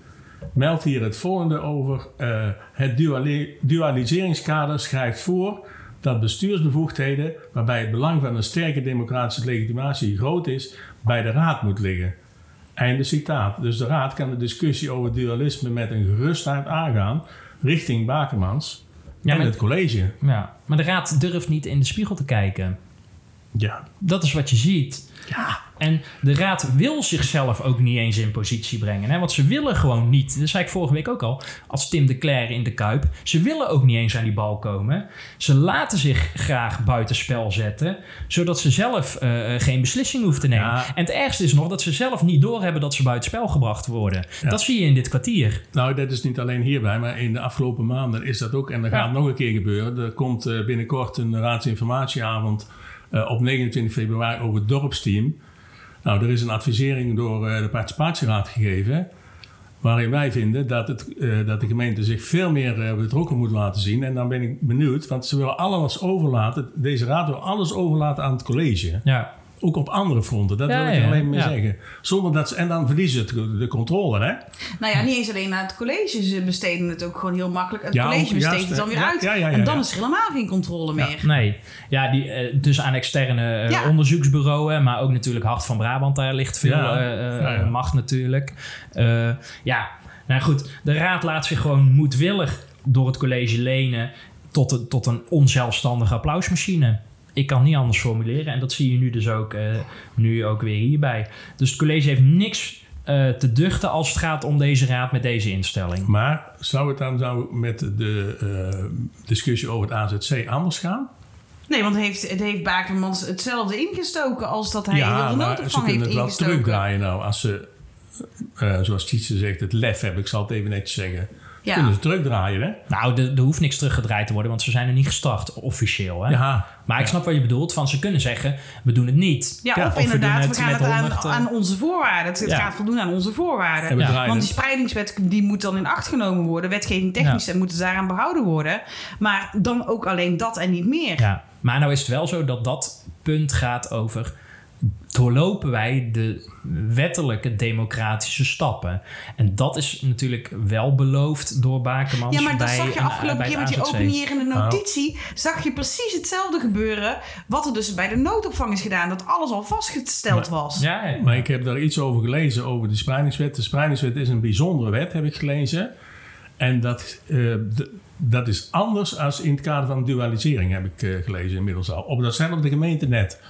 meldt hier het volgende over. eh, het duali- dualiseringskader schrijft voor dat bestuursbevoegdheden, waarbij het belang van een sterke democratische legitimatie groot is, bij de raad moet liggen. Einde citaat. Dus de raad kan de discussie over dualisme met een gerustheid aangaan richting Bakermans Ja, en het college. Ja, maar de raad durft niet in de spiegel te kijken. Ja. Dat is wat je ziet. Ja. En de raad wil zichzelf ook niet eens in positie brengen. Hè? Want ze willen gewoon niet. Dat zei ik vorige week ook al. Als Tim de Cler in de Kuip. Ze willen ook niet eens aan die bal komen. Ze laten zich graag buitenspel zetten. Zodat ze zelf eh, geen beslissing hoeven te nemen. Ja. En het ergste is nog dat ze zelf niet doorhebben dat ze buitenspel gebracht worden. Ja. Dat zie je in dit kwartier. Nou, dat is niet alleen hierbij, maar in de afgelopen maanden is dat ook. En dat Ja. gaat nog een keer gebeuren. Er komt eh, binnenkort een raadsinformatieavond eh, op 29 februari over het dorpsteam. Nou, er is een advisering door eh, de participatieraad gegeven. Waarin wij vinden dat, het, eh, dat de gemeente zich veel meer betrokken moet laten zien. En dan ben ik benieuwd, want ze willen alles overlaten. Deze raad wil alles overlaten aan het college. Ja. Ook op andere fronten. Dat Ja, wil ik ja, alleen maar ja. zeggen. Zonder dat ze, en dan verliezen ze het- de controle, hè? Nou ja, niet eens alleen naar het college. Ze besteden het ook gewoon heel makkelijk. Het Ja, college besteedt juist, het dan weer ja, uit. ja, ja, ja, en dan ja. is er helemaal geen controle meer. Nee, ja, die, eh, dus aan externe eh, Ja. onderzoeksbureaus, maar ook natuurlijk Hart van Brabant, daar ligt veel Ja. eh, Ja, ja. macht natuurlijk. Eh, ja, nou goed, de raad laat zich gewoon moedwillig door het college lenen tot, een- tot een onzelfstandige applausmachine. Ik kan het niet anders formuleren en dat zie je nu dus ook, eh, nu ook weer hierbij. Dus het college heeft niks eh, te duchten als het gaat om deze raad met deze instelling. Maar zou het dan zou met de eh, discussie over het AZC anders gaan? Nee, want het heeft, het heeft Bakermans hetzelfde ingestoken als dat hij heel de maar ze noodopvang kunnen heeft het wel ingestoken. terugdraaien nou. Als ze, eh, zoals Tietse zegt, het lef hebben, ik zal het even netjes zeggen. Ja. Kunnen ze terugdraaien, hè? Nou, er, er hoeft niks teruggedraaid te worden, want ze zijn er niet gestart, officieel. Hè? Ja. Maar ik Ja. snap wat je bedoelt, van ze kunnen zeggen, we doen het niet. Ja, Ja, of, inderdaad, we, het gaan het aan, 100, eh, aan onze voorwaarden. Het, gaat voldoen aan onze voorwaarden. En we draaien Want die spreidingswet die moet dan in acht genomen worden. Wetgeving technisch en moeten ze daaraan behouden worden. Maar dan ook alleen dat en niet meer. Ja, maar nou is het wel zo dat dat punt gaat over... doorlopen wij de wettelijke democratische stappen. En dat is natuurlijk wel beloofd door Bakemans Ja, maar dat bij zag je een- afgelopen keer met die AZC. opinierende Nou. notitie. Zag je precies hetzelfde gebeuren. Wat er dus bij de noodopvang is gedaan. Dat alles al vastgesteld was. Ja, ja. Maar ik heb daar iets over gelezen, over de spreidingswet. De spreidingswet is een bijzondere wet, heb ik gelezen. En dat, eh, dat is anders als in het kader van dualisering, heb ik eh, gelezen inmiddels al. Op datzelfde gemeentenet.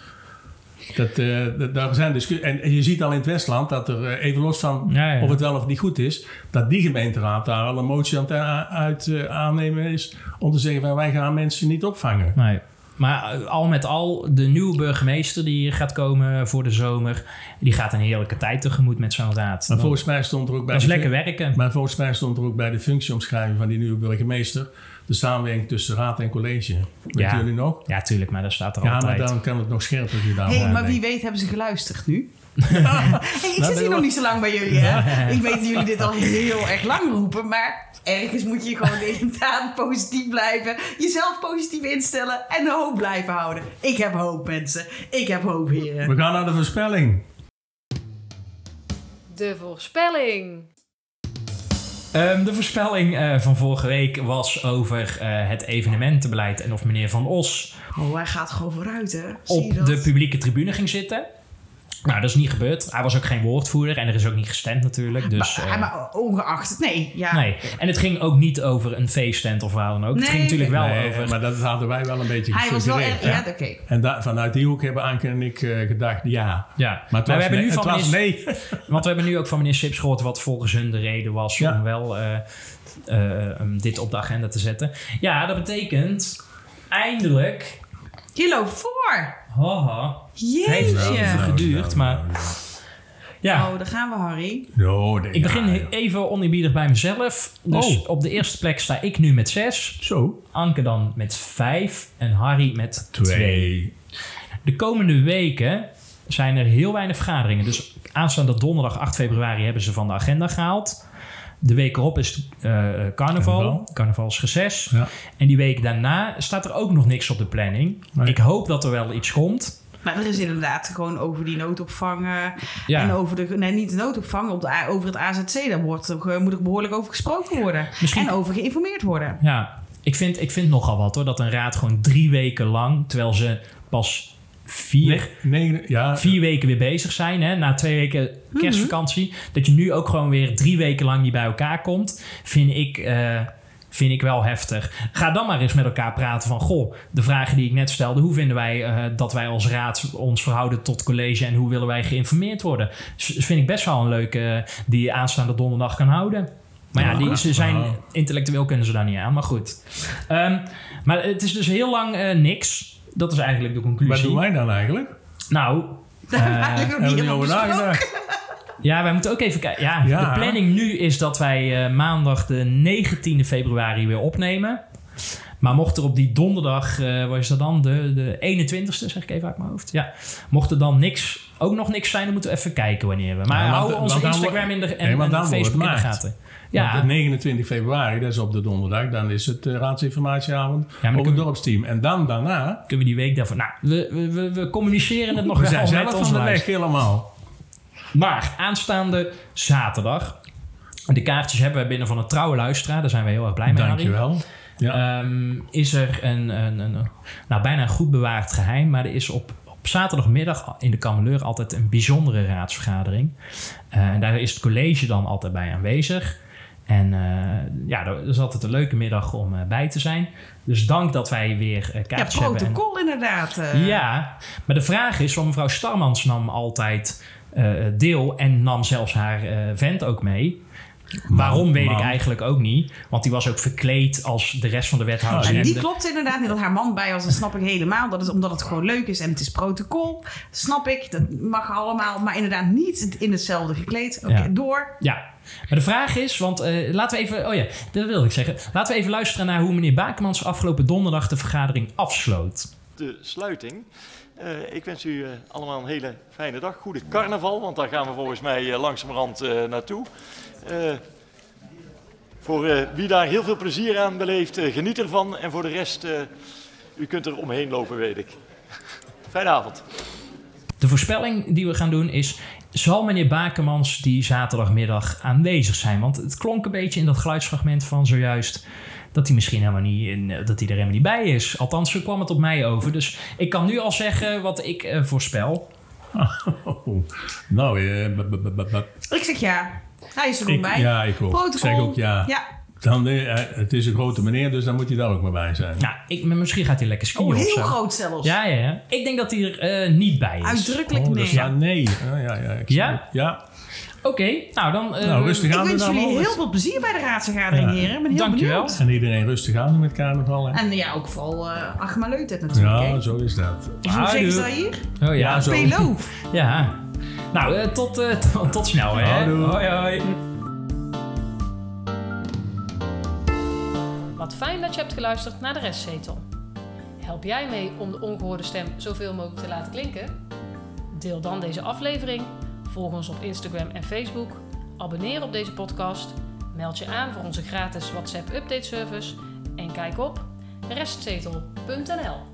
Dat, eh, dat- daar zijn discu- en je ziet al in het Westland dat er, eh, even los van Ja, ja. of het wel of niet goed is, dat die gemeenteraad daar al een motie aan het uit eh, aannemen is om te zeggen van wij gaan mensen niet opvangen. Nee. Maar al met al, de nieuwe burgemeester die hier gaat komen voor de zomer... die gaat een heerlijke tijd tegemoet met zo'n raad. Maar volgens mij stond er ook bij dat is lekker werken. Maar volgens mij stond er ook bij de functieomschrijving van die nieuwe burgemeester de samenwerking tussen raad en college. Weet Ja. jullie nog? Ja, tuurlijk, maar dat staat er Ja, altijd. maar dan kan het nog scherper gedaan Hé, worden. maar wie weet hebben ze geluisterd nu? <laughs> hey, ik Nou, zit hier nog wel- niet zo lang bij jullie, hè? <laughs> Ik weet dat jullie dit al heel erg lang roepen, maar ergens moet je gewoon <laughs> inderdaad positief blijven. Jezelf positief instellen en de hoop blijven houden. Ik heb hoop, mensen. Ik heb hoop, heren. We gaan naar de voorspelling. De voorspelling. Ehm, de voorspelling eh, van vorige week was over eh, het evenementenbeleid en of meneer Van Os Oh, hij gaat gewoon vooruit, hè? Zie je op dat? de publieke tribune ging zitten. Nou, dat is niet gebeurd. Hij was ook geen woordvoerder en er is ook niet gestemd natuurlijk. Dus, maar, eh, maar ongeacht, nee, ja. nee. En het ging ook niet over een feesttent of waar dan ook. het ging natuurlijk wel Nee, over... Maar dat hadden wij wel een beetje Hij was wel erg, ja, oké. En da- vanuit die hoek hebben Anke en ik eh, gedacht ja. Ja, Maar het we was, hebben nee, nu het van nee. <laughs> <laughs> Want we hebben nu ook van meneer Sips gehoord wat volgens hun de reden was Ja. om wel eh, um, dit op de agenda te zetten. Ja, dat betekent eindelijk. Je loopt voor. Haha. Het heeft Jeetje. even geduurd, maar. Ja, Oh, daar gaan we, Harry. No, nee, ik begin ja, even oneerbiedig bij mezelf. Dus Oh. op de eerste plek sta ik nu met zes. Zo. Anke dan met vijf. En Harry met twee. Twee. De komende weken zijn er heel weinig vergaderingen. Dus aanstaande donderdag 8 februari hebben ze van de agenda gehaald. De week erop is eh, carnaval. Carnaval. Carnavalsreces. Ja. En die week daarna staat er ook nog niks op de planning. Nee. Ik hoop dat er wel iets komt. Maar er is inderdaad gewoon over die noodopvang eh, Ja. en over de, nee, niet de noodopvang, op de, over het AZC, daar wordt, er- moet er behoorlijk over gesproken worden. Misschien- En over geïnformeerd worden. Ja, ik vind, ik vind nogal wat hoor. Dat een raad gewoon drie weken lang, terwijl ze pas vier, Nee, nee, ja. vier weken weer bezig zijn. Hè, na twee weken kerstvakantie. Dat je nu ook gewoon weer drie weken lang niet bij elkaar komt. Vind ik, eh, vind ik wel heftig. Ga dan maar eens met elkaar praten van... Goh, de vragen die ik net stelde. Hoe vinden wij eh, dat wij als raad ons verhouden tot college... en hoe willen wij geïnformeerd worden? Vind ik best wel een leuke eh, die je aanstaande donderdag kan houden. Maar ja, die, ze zijn intellectueel kunnen ze daar niet aan. Maar goed. Ehm, maar het is dus heel lang niks. Dat is eigenlijk de conclusie. Wat doen wij dan eigenlijk? Nou, Daar hebben we eh, eigenlijk nog Hebben niet we niet over nagedacht? ja, wij moeten ook even kijken. Ja, Ja. de planning nu is dat wij eh, maandag de 19e februari weer opnemen. Maar mocht er op die donderdag, eh wat is dat dan? De, de 21ste, zeg ik even uit mijn hoofd. Ja, mocht er dan niks ook nog niks zijn, dan moeten we even kijken wanneer we. Maar Ja, want- houden onze Instagram in de, en, Nee, en Facebook in de gaten. Ja. Ja, Want 29 februari, dat is op de donderdag, dan is het uh, raadsinformatieavond dan op het dorpsteam. En dan daarna... kunnen we die week daarvoor... Nou, we, we, we, communiceren het nog we wel zijn met van de weg helemaal. Maar aanstaande zaterdag. De kaartjes hebben we binnen van een trouwe luisteraar. Daar zijn we heel erg blij mee. Harry. Dankjewel. Ehm, is er een, een, een, nou, bijna een goed bewaard geheim. Maar er is op, op zaterdagmiddag in de Kameleur altijd een bijzondere raadsvergadering. Eh, en daar is het college dan altijd bij aanwezig. En eh, ja, dat is altijd een leuke middag om eh, bij te zijn. Dus dank dat wij weer Ja, kaartjes hebben. en- protocol inderdaad. ja, maar de vraag is, want mevrouw Starmans nam altijd deel en nam zelfs haar vent ook mee. Waarom weet ik eigenlijk ook niet. Want die was ook verkleed als de rest van de wethouders. En En die klopt inderdaad niet dat haar man bij was. Dat snap ik helemaal. Dat is omdat het gewoon leuk is en het is protocol. Snap ik. Dat mag allemaal. Maar inderdaad niet in hetzelfde gekleed. Oké, Ja. door. Ja, maar de vraag is, want eh, laten we even, oh ja, dat wilde ik zeggen. Laten we even luisteren naar hoe meneer Bakemans afgelopen donderdag de vergadering afsloot. de sluiting. Eh, ik wens u eh, allemaal een hele fijne dag. Goede carnaval, want daar gaan we volgens mij eh, langzamerhand eh, naartoe. Eh, voor eh, wie daar heel veel plezier aan beleeft, geniet ervan. En voor de rest, eh, u kunt er omheen lopen, weet ik. Fijne avond. De voorspelling die we gaan doen is... zal meneer Bakemans die zaterdagmiddag aanwezig zijn? Want het klonk een beetje in dat geluidsfragment van zojuist... dat hij misschien helemaal niet, in, dat hij er helemaal niet bij is. Althans, zo kwam het op mij over. Dus ik kan nu al zeggen wat ik eh, voorspel. <laughs> nou, eh, b- b- b- b- b- Ik zeg ja. Hij is er ook ik, bij. ja, ik ook. Ik zeg ook ja. Ja. Dan, eh, het is een grote meneer, dus dan moet hij daar ook maar bij zijn. Nou, ik, maar misschien gaat hij lekker skiën Oh, of heel zo. groot zelfs. Ja, ja, ja. Ik denk dat hij er eh, niet bij is. Uitdrukkelijk Oh, nee. ja, nee. Ah, ja, ja, ik Ja? het. Ja. Oké, nou dan... eh, Nou, rustig Ik aan doen wens jullie heel veel plezier bij de raadsvergadering, Ja. heren. Ik ben heel Dankjewel. benieuwd. En iedereen rustig aan met carnaval. Hè? En ja, ook vooral uh, Achma Leutet natuurlijk. Ja, hè. zo is dat. Of hoe zeggen ze dat hier? Oh ja, Ja, zo. Pelo. <laughs> Ja. Nou, eh, tot, eh, <laughs> tot, tot snel hè. Houdoe. Hoi, hoi. Wat fijn dat je hebt geluisterd naar de restzetel. Help jij mee om de ongehoorde stem zoveel mogelijk te laten klinken? Deel dan deze aflevering, volg ons op Instagram en Facebook, abonneer op deze podcast, meld je aan voor onze gratis WhatsApp update service. En kijk op restzetel.nl.